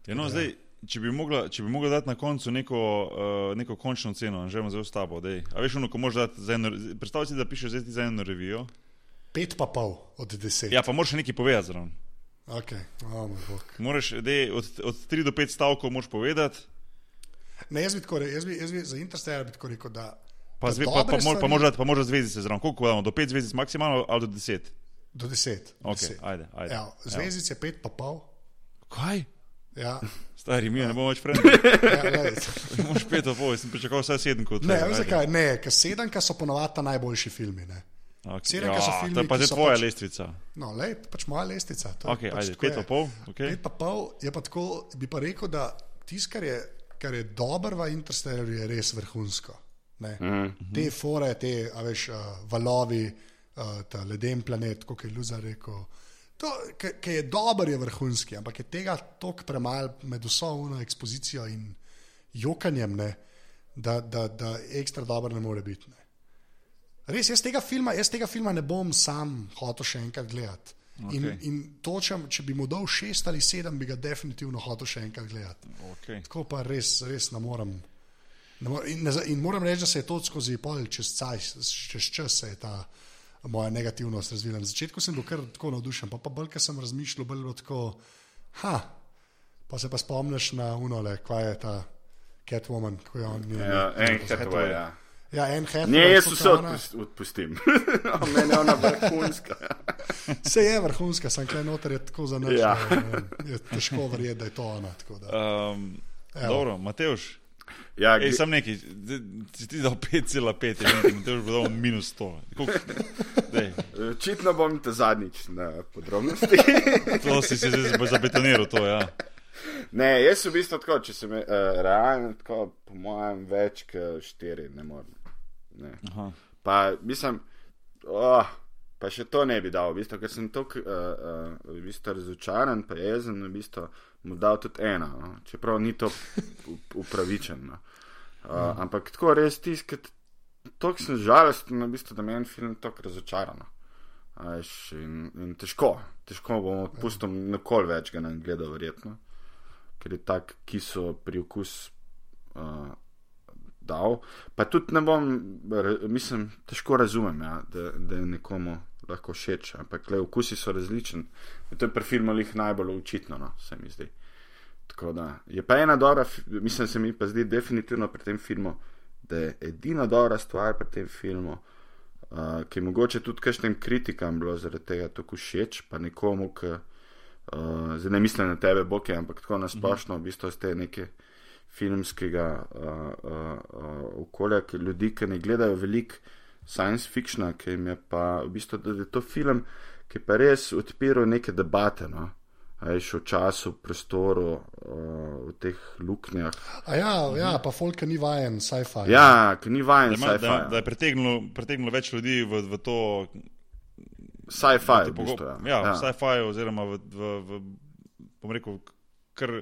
Ja, no, zdaj, če bi mogla, če bi mogla dati na koncu neko, uh, neko končno ceno, že imamo zelo s tabo. Dej. A veš, ono, ko moraš dati za eno, predstavljaj si, da pišeš zdaj za eno revijo. Pet pa pol od deset. Ja, pa moraš nekaj povedati zraven. Ok, o moj bog. Moraš, dej, od, od 3 do 5 stavkov moraš povedati, Ne, jaz bi tako rekel, jaz bi, jaz bi za Interstellar bi tako rekel, da. pa, zve, pa, pa, pa stvari- dati, pa moraš dati zvezdice zraven. Koliko damo? Do 5 zvezdic maksimalno ali do 10? Do deset. do Ok, deset. ajde, ajde. Ja, zvezdic je pet pa pol. Kaj? Ja, Stari, mi ne bomo več frend. ja. Moš 5 pa pol, sem pričakoval vsaj 7 kot Ne, tebe, veš ajde. zakaj? Ne, ker sedemka so ponovadi ta najboljši filmi. Ne? Okay. sedem, ker so Ja, filmi, to je pa so tvoja pač- lestvica. No, lej, pač moja lestica. to je Ok, pač ajde, tako 5 je. pa pol. Okay. Pet pa pol je pa tako, bi pa rekel, da tisto, kar je, kar je dobro v Interstellarju, je res vrhunsko. Ne? Mm. Te fore, te a veš, uh, valovi, uh, ta leden planet, kot je Luza rekel. To, ki je dober, je vrhunski, ampak je tega toliko premalo med vso uno ekspozicijo in jokanjem, ne, da, da, da ekstra dobro ne more biti. Ne. Res, jaz tega, filma, jaz tega filma ne bom sam hotel še enkrat gledati. Okay. In, in točem, če bi mu dal šest ali sedem, bi ga definitivno hotel še enkrat gledati. Okay. Tako pa res, res ne morem. Ne morem in, ne, in moram reči, da se je to skozi pol, čez, caj, čez čas se je ta moja negativnost razvila. Na začetku sem bil kar tako navdušen, pa, pa bolj, ker sem razmišljal, bolj bilo tako, ha, pa se pa spomniš na unole, kaj je ta Catwoman, kako je on. Ja, en Hathaway, ja. Ja, en Hathaway. Ne, jaz vse odpust- odpustim. Meni je ona vrhunska. Vse je vrhunska, sem kaj noter je tako za nič. Ja. Je težko verjeti, da je to ona. tako Da. Um, Evo. dobro, Mateoš. Ja, Ej, sam zdaj si ti dal 5,5, in Mateoš bo dal minus 100. Koliko- dej, Očitno bom te zadnjič na podrobnosti. To si se zdaj zabetoniral, to ja. ne, jaz v bistvu tako, če sem uh, realen, tako po mojem več kot štiri, ne morem. Pa mislim, oh, pa še to ne bi dal, v bistvu, ker sem tako uh, uh, v bistvu razočaran, pa jezen, v bistvu mu dal tudi ena, no? čeprav ni to upravičeno. Uh, ampak tako res tiskati, tako sem žalosten, v bistvu, da me en film tako razočaran. no. A veš, In, in težko, težko bom odpustil, nikoli več ga ne gledal, verjetno, ker je tak kiso priokus uh, dal. Pa tudi ne bom, mislim, težko razumem, ja, da, da je nekomu lahko všeč, ampak le okusi so različni. To je pri filmu jih najbolj očitno, no, se mi zdi. Tako da je pa ena dobra, mislim, se mi pa zdi definitivno pri tem filmu, da je edina dobra stvar pri tem filmu, uh, ki je mogoče tudi kakšnim kritikam bilo zaradi tega tako všeč, pa nekomu, ki uh, zdaj ne mislim na tebe, Boke, ampak tako nasplošno, v bistvu ste neke filmskega uh, uh, uh, okolja, ki ljudi, ki ne gledajo veliko science fictiona, ki jim je pa v bistvu, da je to film, ki pa res odpiral neke debate. No? A je še v času, prostoru, uh, v teh luknjah. A ja, ja, pa folk ni vajen sci-fi. Ja, ki ni vajen Da, ima, da, da je pritegnilo, pritegnilo več ljudi v, v to, Sci-fi, v v pogo- bistvu, ja. ja, ja. v sci-fi, oziroma v, v, v bom rekel, kar.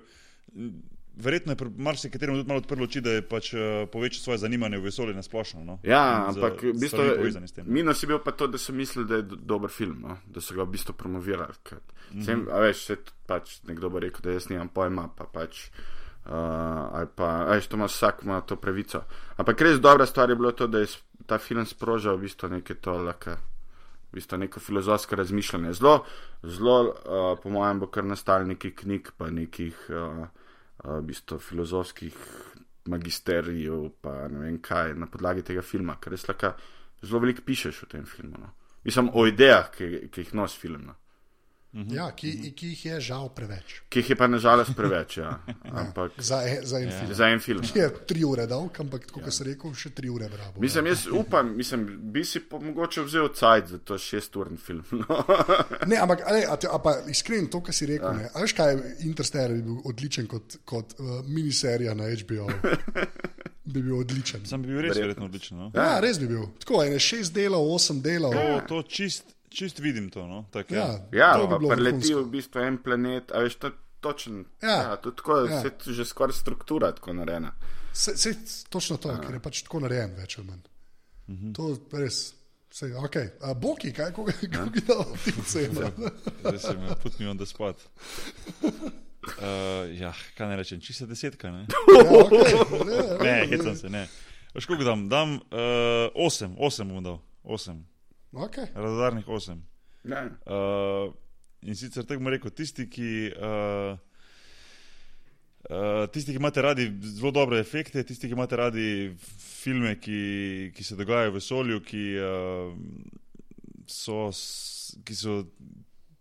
Verjetno je marsikateremu tudi malo odprlo oči, da je pač uh, povečal svoje zanimanje v vesolje na splošno. No? Ja, In ampak v bistvu, stvarmi povezane s tem. minus je bil pa to, da so mislili, da je do- dober film, no? da so ga v bistvu promovirali. ker Mhm. Sem, a veš, se pač nekdo bo rekel, da jaz nimam pojma, pa pač. Uh, ali pa, a veš, to ima vsak ima to pravico. Ampak res dobra stvar je bilo to, da je ta film sprožil v bistvu neke to, laka, v bistvu neko filozofsko razmišljanje. Zelo, zelo, uh, po mojem, bo kar nastalo nekih knjig, pa nekih uh, v bistvu filozofskih magisterijev, pa ne vem kaj, na podlagi tega filma, ker res laka, zelo veliko pišeš o tem filmu. No. Mislim o idejah, ki, ki jih nosi film. No. Ja, ki, ki jih je žal preveč. Ki jih je pa nažalost preveč, ja. ampak Za, e- za en film. za en film. Ki je tri ure dolg, ampak kot sem rekel, še tri ure bravo. Mislim, jaz upam, mislim, bi si pa mogoče vzel cajt za to šesturni film. No. Ne, ampak ali, a, a pa iskren to, kar si rekel. Ja. A veš kaj, Interstellar bi bil odličen kot, kot uh, miniserija na HBO. bi bil odličen. Sam bi bil res verjetno odličen. No? Ja, res bi bil. Tako, ene šest delov, osem delov. To, to čist, čist vidim to. No? Tak, Ja, Ja, to bi preleti v bistvu en planet, a veš, to je točen. Ja. ja to je tako, Ja. ja. že skoraj struktura tako narejena. Se, se, točno to, ker je pač tako narejen, več ali manj. Mhm. To je res. Sej, okay. A Boki, kaj kako bi dal ti ceno? Zdaj se mi put mi on da spat. Uh, ja, kaj ne rečem, čista desetka. Ne, Ja, okay. ne, ne se, ne. Veš, koliko dam? Dam uh, osem, osem bom dal, osem. Okay. Radarnih osem. Ja. Uh, in sicer tako bom rekel, tisti, ki. Uh, Uh, tisti, ki imate radi zelo dobre efekte, tisti, ki imate radi filme, ki, ki se dogajajo v vesolju, ki, uh, so, ki so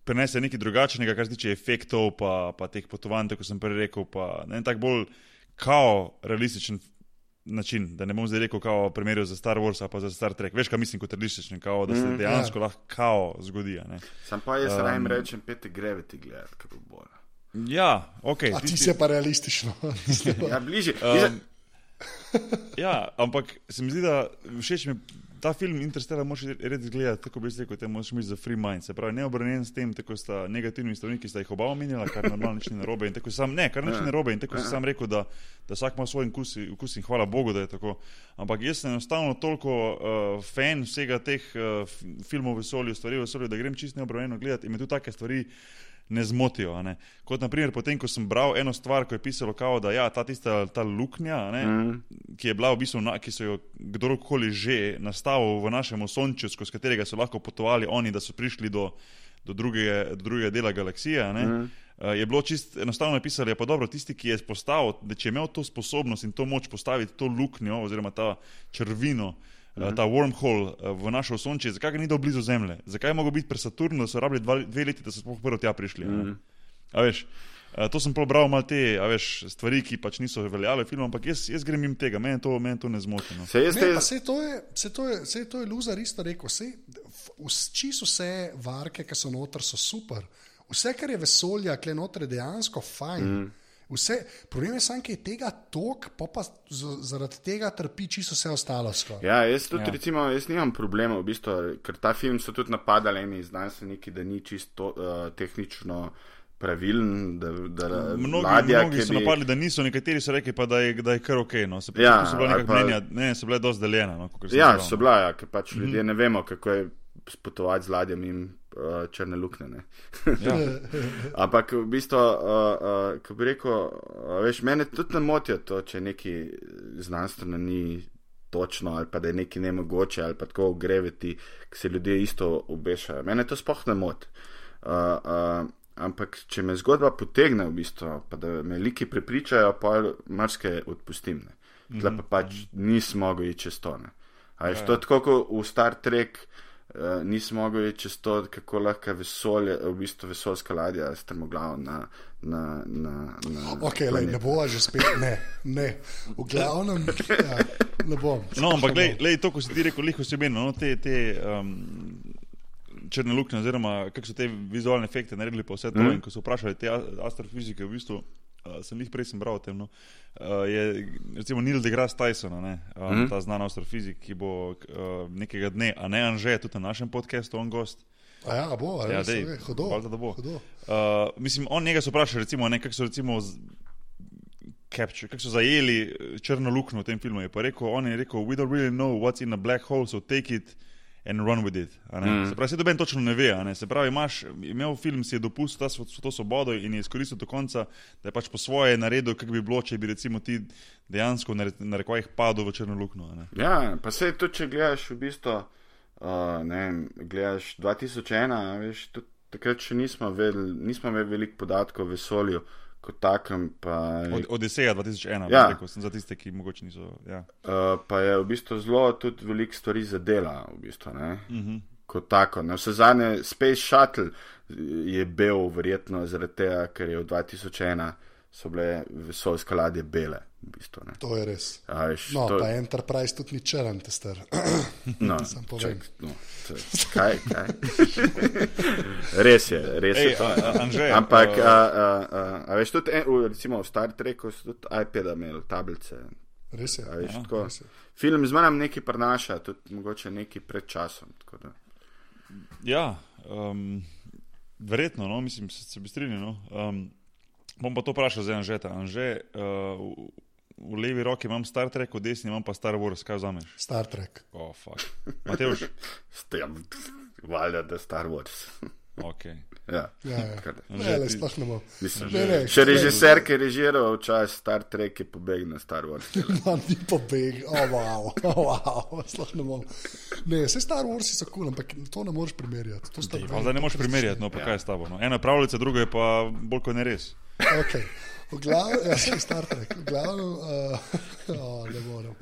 prenesli nekaj drugačnega, kar se tiče efektov, pa, pa teh potovanj, kot sem prej rekel, pa na en tak bolj kao realističen način, da ne bom zdaj rekel, kao primerjal za Star Wars ali pa za Star Trek. Veš, kaj mislim kot realističen, kao, da se Mm, dejansko ja. lahko kao zgodi. a ne. Sam pa jaz Um, rajem rečem, pete Gravity gledati, kaj bo bolj. Ja, ok. A ti si pa realistično. Ja, bližje. Um, ja, ampak se mi zdi, da všeč mi ta film Interstellar, moraš res gledati, tako bi rekel, te moraš imeti za free mind. Se pravi, neobremenjen s tem, tako sta negativni strani, ki sta jih oba omenjala, kar normalno nič ni narobe. Tako sam, ne, kar nič ni narobe. In tako si sam rekel, da, da vsak ima svoj okus, okus in hvala Bogu, da je tako. Ampak jaz sem enostavno toliko uh, fan vsega teh uh, filmov v vesolju, stvari v vesolju, da grem čist neobremenjeno gledati in me tu take stvari ne zmotijo. Ne. Kot naprimer, potem, ko sem bral eno stvar, ko je pisalo, kao, da ja, ta tista ta luknja, ne, mm. ki je bila v bistvu, na, ki so jo kdorkoli že nastavil v našem osončju, skozi katerega so lahko potovali oni, da so prišli do, do, druge, do drugega dela galaksije. mm. Je bilo čist enostavno napisano, pa dobro, tisti, ki je postavil, da če je imel to sposobnost in to moč postaviti to luknjo oziroma ta črvino, uh, ta wormhole uh, v naše osončje, zakaj ga ni dal blizu Zemlje? Zakaj je mogel biti pri Saturnu, da so rabili dva, dve leti, da so sploh prvo tja prišli? Mm. A veš, uh, to sem prebral malo te a veš, stvari, ki pač niso veljale v filmu, ampak jaz, jaz grem jim tega, meni to, meni to ne zmoti. No. Se jaz Ne, se to je, se to je, se to je Luzar isto rekel. Vse, čisto vse varke, ki so noter, so super. Vse, kar je vesolja, kle noter, je dejansko fajn. Mm. Vse, problem je samo, da je tega tok, pa pa z- zaradi tega trpi čisto vse ostalo. skoraj. Ja, jaz tudi, Ja. recimo, jaz nimam problema, v bistvu, ker ta film so tudi napadali eni znanstveniki, da ni čisto uh, tehnično pravilen, da, da Mnogi, ladja, mnogi so bi- napadli, da niso, nekateri so rekli, pa da je, da je kar ok. No. Se, Ja, so bila ali neka pa- mnenja, ne, so bile dosti deljene. No, Ja, bral, so no. bila, ja, ker pač ljudje ne vemo, kako je potovati z ladjem in uh, črne luknje. Ja. Ampak v bistvu, uh, uh, ko bi rekel, uh, veš, mene tudi ne motijo to, če nekaj znanstveno ni točno, ali pa da je nekaj nemogoče, ali pa tako greveti, ki se ljudje isto obešajo. Mene to sploh ne moti. Uh, uh, ampak če me zgodba potegne, v bistvu, pa da me liki prepričajo, pa marsikaj odpustim. Ne. Tle pa pač nisem mogel iti čez to. ne. A veš, to je tako kot v Star Trek. Uh, nisem mogel iti čez to, kako lahko vesolje, v bistvu vesoljska ladja strmoglava na, na, na, na Ok, lej, ne bo že spet, ne, ne. V glavnem, ja, ne bom. No, ampak bom. glej, to, ko si ti rekel, liho sebeno, no, te, te um, črne luknje, oziroma kako so te vizualne efekte naredili, pa vse to. Mm. In ko so vprašali te astrofizike, v bistvu, uh, sem jih prej sem bral o tem. No, uh, je recimo Neil deGrasse Tyson, ne, um, mm. ta znan astrofizik, ki bo uh, nekega dne, a ne Anže, tudi na našem podkastu, on gost. A ja, bo, a Ja, dej, ve, hudo. valjda, da bo. hudo. Uh, mislim, on njega so vprašali, recimo, ne, kako so recimo. Z, Capture, kako so zajeli eh, črno luknjo v tem filmu. Je pa rekel, on je rekel, we don't really know what's in a black hole, so take it and run with it. Mm. Se pravi, se doben točno ne ve. a Ne? Se pravi, imaš, imel film, si je dopustil ta, to svobodo in je izkoristil do konca, da je pač po svoje naredil, kako bi bilo, če bi recimo ti dejansko na, re- na rekvajih padel v črno luknjo. Ja, pa se tudi, če gledaš v bistvu, uh, ne vem, gledaš 2001, a veš, tudi takrat še nismo vedeli, nismo imeli veliko podatkov o vesolju kot takem, pa, Od, Odiseja 2001, Ja. ja. rekel sem za tiste, ki mogoče niso. Ja. uh, pa je v bistvu zelo tudi veliko stvari zadela, v bistvu, ne. Uh -huh. Kot tako. Na vse zadnje, Space Shuttle je bil verjetno zaradi tega, ker je v 2001 so bile vesoljske ladje bele. V bistvu, ne. To je res. A, veš, No, to- pa Enterprise tudi ni črn, te star. No, čak, no, to, kaj, kaj? res je, res Ej, je. To. a- Anže, Ampak, a- a, a, a, a veš, tudi en, recimo v Star Treku so tudi iPad imeli tablice. Res je. A veš, Ja, tako, res je. film z manj nekaj prenaša, tudi mogoče nekaj pred časom. tako da. ja, um, verjetno, no, mislim, se, se bi strinjal. No. Um, bom pa to vprašal za Anžeta. Anže, uh, v, v levi roki imam Star Trek, v desni imam pa Star Wars, kaj vzameš? Star Trek. Oh, fuck. Mateoš, S tem, valjda, da je Star Wars. ok. ja. Ja, ja. Kar- Ne, le sploh ne bom. Mislim, Ne, ne, Še režiser, ki je režiral včasih Star Trek, je pobegnil na Star Wars. No, ni pobeg, oh, wow, oh, wow, sploh ne bom. Ne, vse Star Wars so kul, cool, ampak to ne moreš primerjati. To sta Pa zdaj ne moreš primerjati, no pa kaj je s tabo. No. Eno je pravljica, drugo je pa bolj kot ne res. Okay. V glavnem, ja, sem Star Trek, v glavnem, uh, oh, ne morem.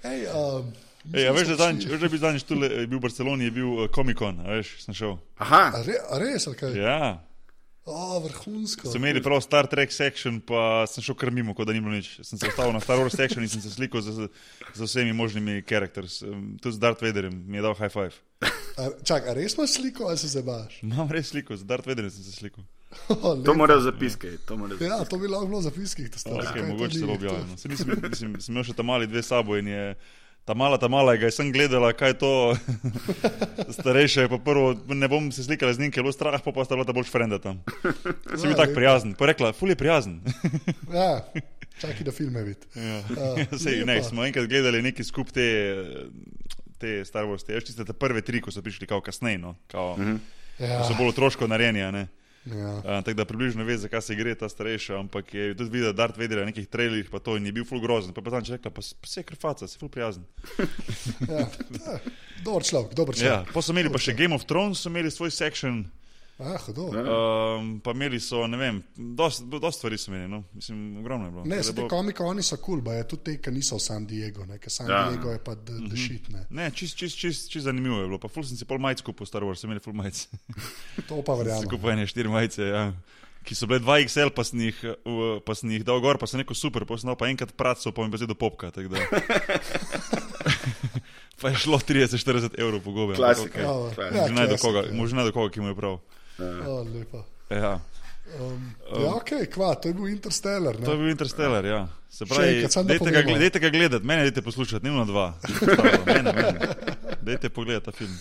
Ej, um, Ej, a veš, da, šli- veš, da bi zadnjič tu bil v Barceloni, je bil uh, Comic Con, a veš, sem šel. Aha, A, re, a res, kaj? Ja, O, vrhunsko. so imeli prav Star Trek section, pa sem šel kar mimo, kot da ni bilo nič. Sem se ustavil na Star Wars section in sem se slikal z, z vsemi možnimi characters. Um, Tudi z Darth Vaderjem mi je dal high five. A, čak, a res imaš sliko ali se zabaš? Imam res sliko, z Darth Vaderjem sem se slikal. Oh, to morajo zapiske. To morajo Ja, zapiske. to bi lahko bilo zapiskih. Okay, mogoče bo objavljeno. no. Saj Nisem, mislim, sem imel še tam mali dve sabo in je. Ta mala, ta mala, ga je sem gledala, kaj je to. Starejša je pa prvo, ne bom se slikala z njim, ker je bilo strah, pa pa sta bila ta boljš frenda tam. Sem bil Ja, tako lepo. prijazen, pa rekla, ful je prijazen. Ja, čakaj, da filme vidi. Ja. Uh, Sej, ne, smo enkrat gledali neki skup te, te Star Wars, te, tiste te prve tri, ko so prišli kao kasneje, no, kao, mm -hmm. Ja, so bolj otroško narejeni. Ja. Uh, tako da približno veš, zakaj se gre ta starejša, ampak je tudi videl, da Darth Vader je na nekih trailerjih, pa to je bil full grozen. Pa je pa tam rekla, pa, se je krfaca, si full prijazen. ja. ja. Dober človek, dober Ja, človek. pa so imeli pa še Game of Thrones, so imeli svoj section, Ah, hudo. um, pa imeli so, ne vem, dost, dost stvari so imeli, no, mislim, ogromno je bilo. Ne, te bo- komike, oni so kul, cool, je tudi te, ki niso v San Diego, ne, ker San Ja. Diego je pa the, the shit, ne. Ne, čist, čist, čist, čist zanimivo je bilo. Pa ful sem si pol majic kupil, Star Wars, so imeli ful majic. To pa verjamem. kupil ene štiri majice, ja. ki so bile 2XL, pa sem jih, pa sem jih dal gor, pa sem rekel super, pa sem dal pa enkrat praco, pa mi pa zdaj do popka. pa je šlo 30-40 evrov po gobe. Klasika. Ja, Klasika. ja. Možno možno najde koga, ki mu je prav. Oh, lepa. Ja. Um, ja, ok, kva, to je bil Interstellar. Ne? To je bil Interstellar, ja. Se pravi, dajte ga, dajte ga gledati, mene dajte poslušati, na dva. Mene, mene. Dajte pogledati ta film.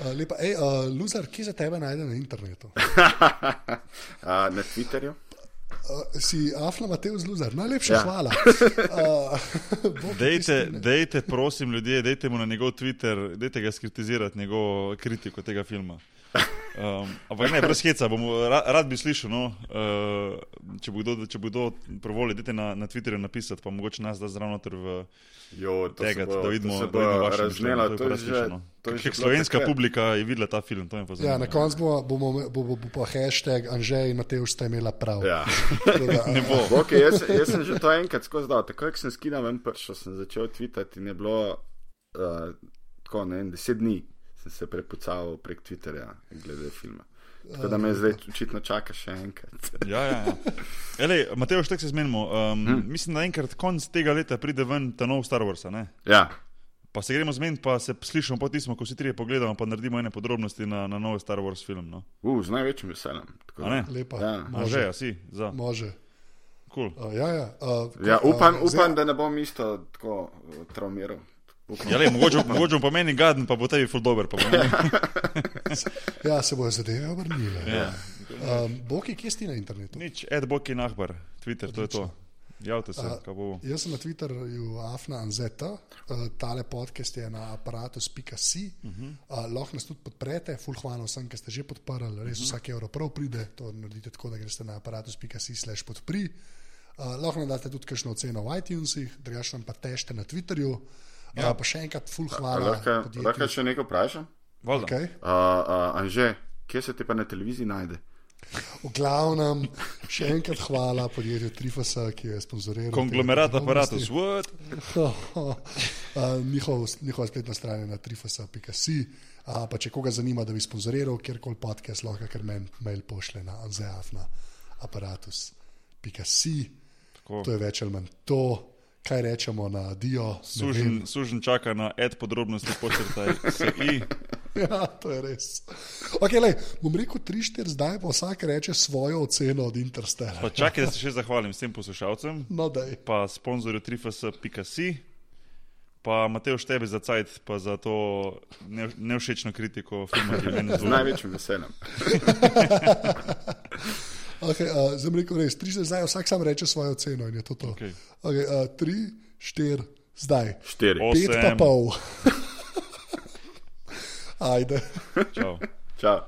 Uh, lepa, ej, uh, Luzar, kje se tebe najde na internetu? A, na Twitterju. Uh, si Afla Mateus Luzar, najlepša Ja. hvala. Uh, Dejte, dejte, prosim, ljudje, dejte mu na njegov Twitter, dejte ga skritizirati, njegovo kritiko tega filma. Um, ampak ne, brez heca, bom, ra, rad bi slišal, no, uh, če bo kdo, če bo kdo provoli, dajte na, na Twitterju napisati, pa mogoče nas da zraven noter v Jo, to se tega, bo, da vidimo, to da vidimo vaše razvnelo. mišljenje, To pa je rad slišal, no. to je že slovenska takrat. publika je videla ta film, to je pa Ja, zanimivo. na koncu bomo, bomo, bo, bo, bo pa hashtag Anžej in Mateus sta imela prav. Ja. Da, Ne bo. Okay, jaz, jaz sem že to enkrat skozi dal. Takoj, ko sem skinal ven pršo, sem začel tvitati in je bilo uh, tako, ne vem, deset dni sem se prepucal prek Twitterja glede filma. Tako da me zdaj očitno čaka še enkrat. Ja, ja, ja. Elej, Mateo, štek se zmenimo. Um, hmm. Mislim, da enkrat konc tega leta pride ven ta nov Star Wars. a ne? Ja, Pa se gremo zmeniti, pa se slišimo po tistem, ko vsi trije pogledamo, pa naredimo ene podrobnosti na, na nov Star Wars film. No. uh, z največjim veseljem. Lepa. Ja. Može. že, a si, za. Može. Cool. Uh, ja, ja, uh, Ja, upam, uh, upam, da ne bom isto tako uh, traumiral. Ja, le, mogoče, mogoče po meni gaden, pa bo tebi full dober. Pa. Ja, se bojo zadeve obrnile. Ja. Um, Boki, kje si na internetu? Nič, Ed Boki Nahbar, Twitter, to je to. Javite se, kaj bo. Jaz sem na Twitterju Afna Anzeta, uh, tale podcast je na aparatus.ca. Uh -huh. uh, lahko nas tudi podprete, full hvala vsem, ki ste že podprli, res uh -huh. vsak evro prav pride, to naredite tako, da greste na aparatus.ca slash podpri. Uh, lahko nam date tudi kakšno oceno v iTunesih, drugače pa tešte na Twitterju. Ja. Uh, pa še enkrat full hvala. Lahko, podjetju. lahko še nekaj vprašam? Valjda. Okay. Uh, uh, Anže, kje se ti pa na televiziji najde? V glavnem, še enkrat hvala podjetju Trifasa, ki je sponzoriral. te Konglomerat aparatus, what? Uh, njihov, njihova spletna stran je na trifasa.ca. Uh, pa če koga zanima, da bi sponzoriral kjerkoli podcast, lahko kar meni mail pošle na anzeafna aparatus.ca. Tako. To je več ali manj to, kaj rečemo na Dio. Sužen, sužen čaka na ed podrobnosti, počrtaj se i. Ja, to je res. Okay, lej, bom rekel 3-4, zdaj pa vsak reče svojo oceno od Interstellara. Pa čakaj, da se še zahvalim vsem poslušalcem, No, daj. pa sponzorju trifas.si, Pa Mateo Štebe za cajt, pa za to ne- nevšečno kritiko filma, ki je meni Z zelo največjim veseljem. Okay, uh, zdaj rekel res, tri se zdaj, vsak sam reče svojo ceno in je to to. Okej. Okay, uh, tri, štiri, zdaj. Štiri. Pet pa Osem. pol. Ajde. Čau. Čau.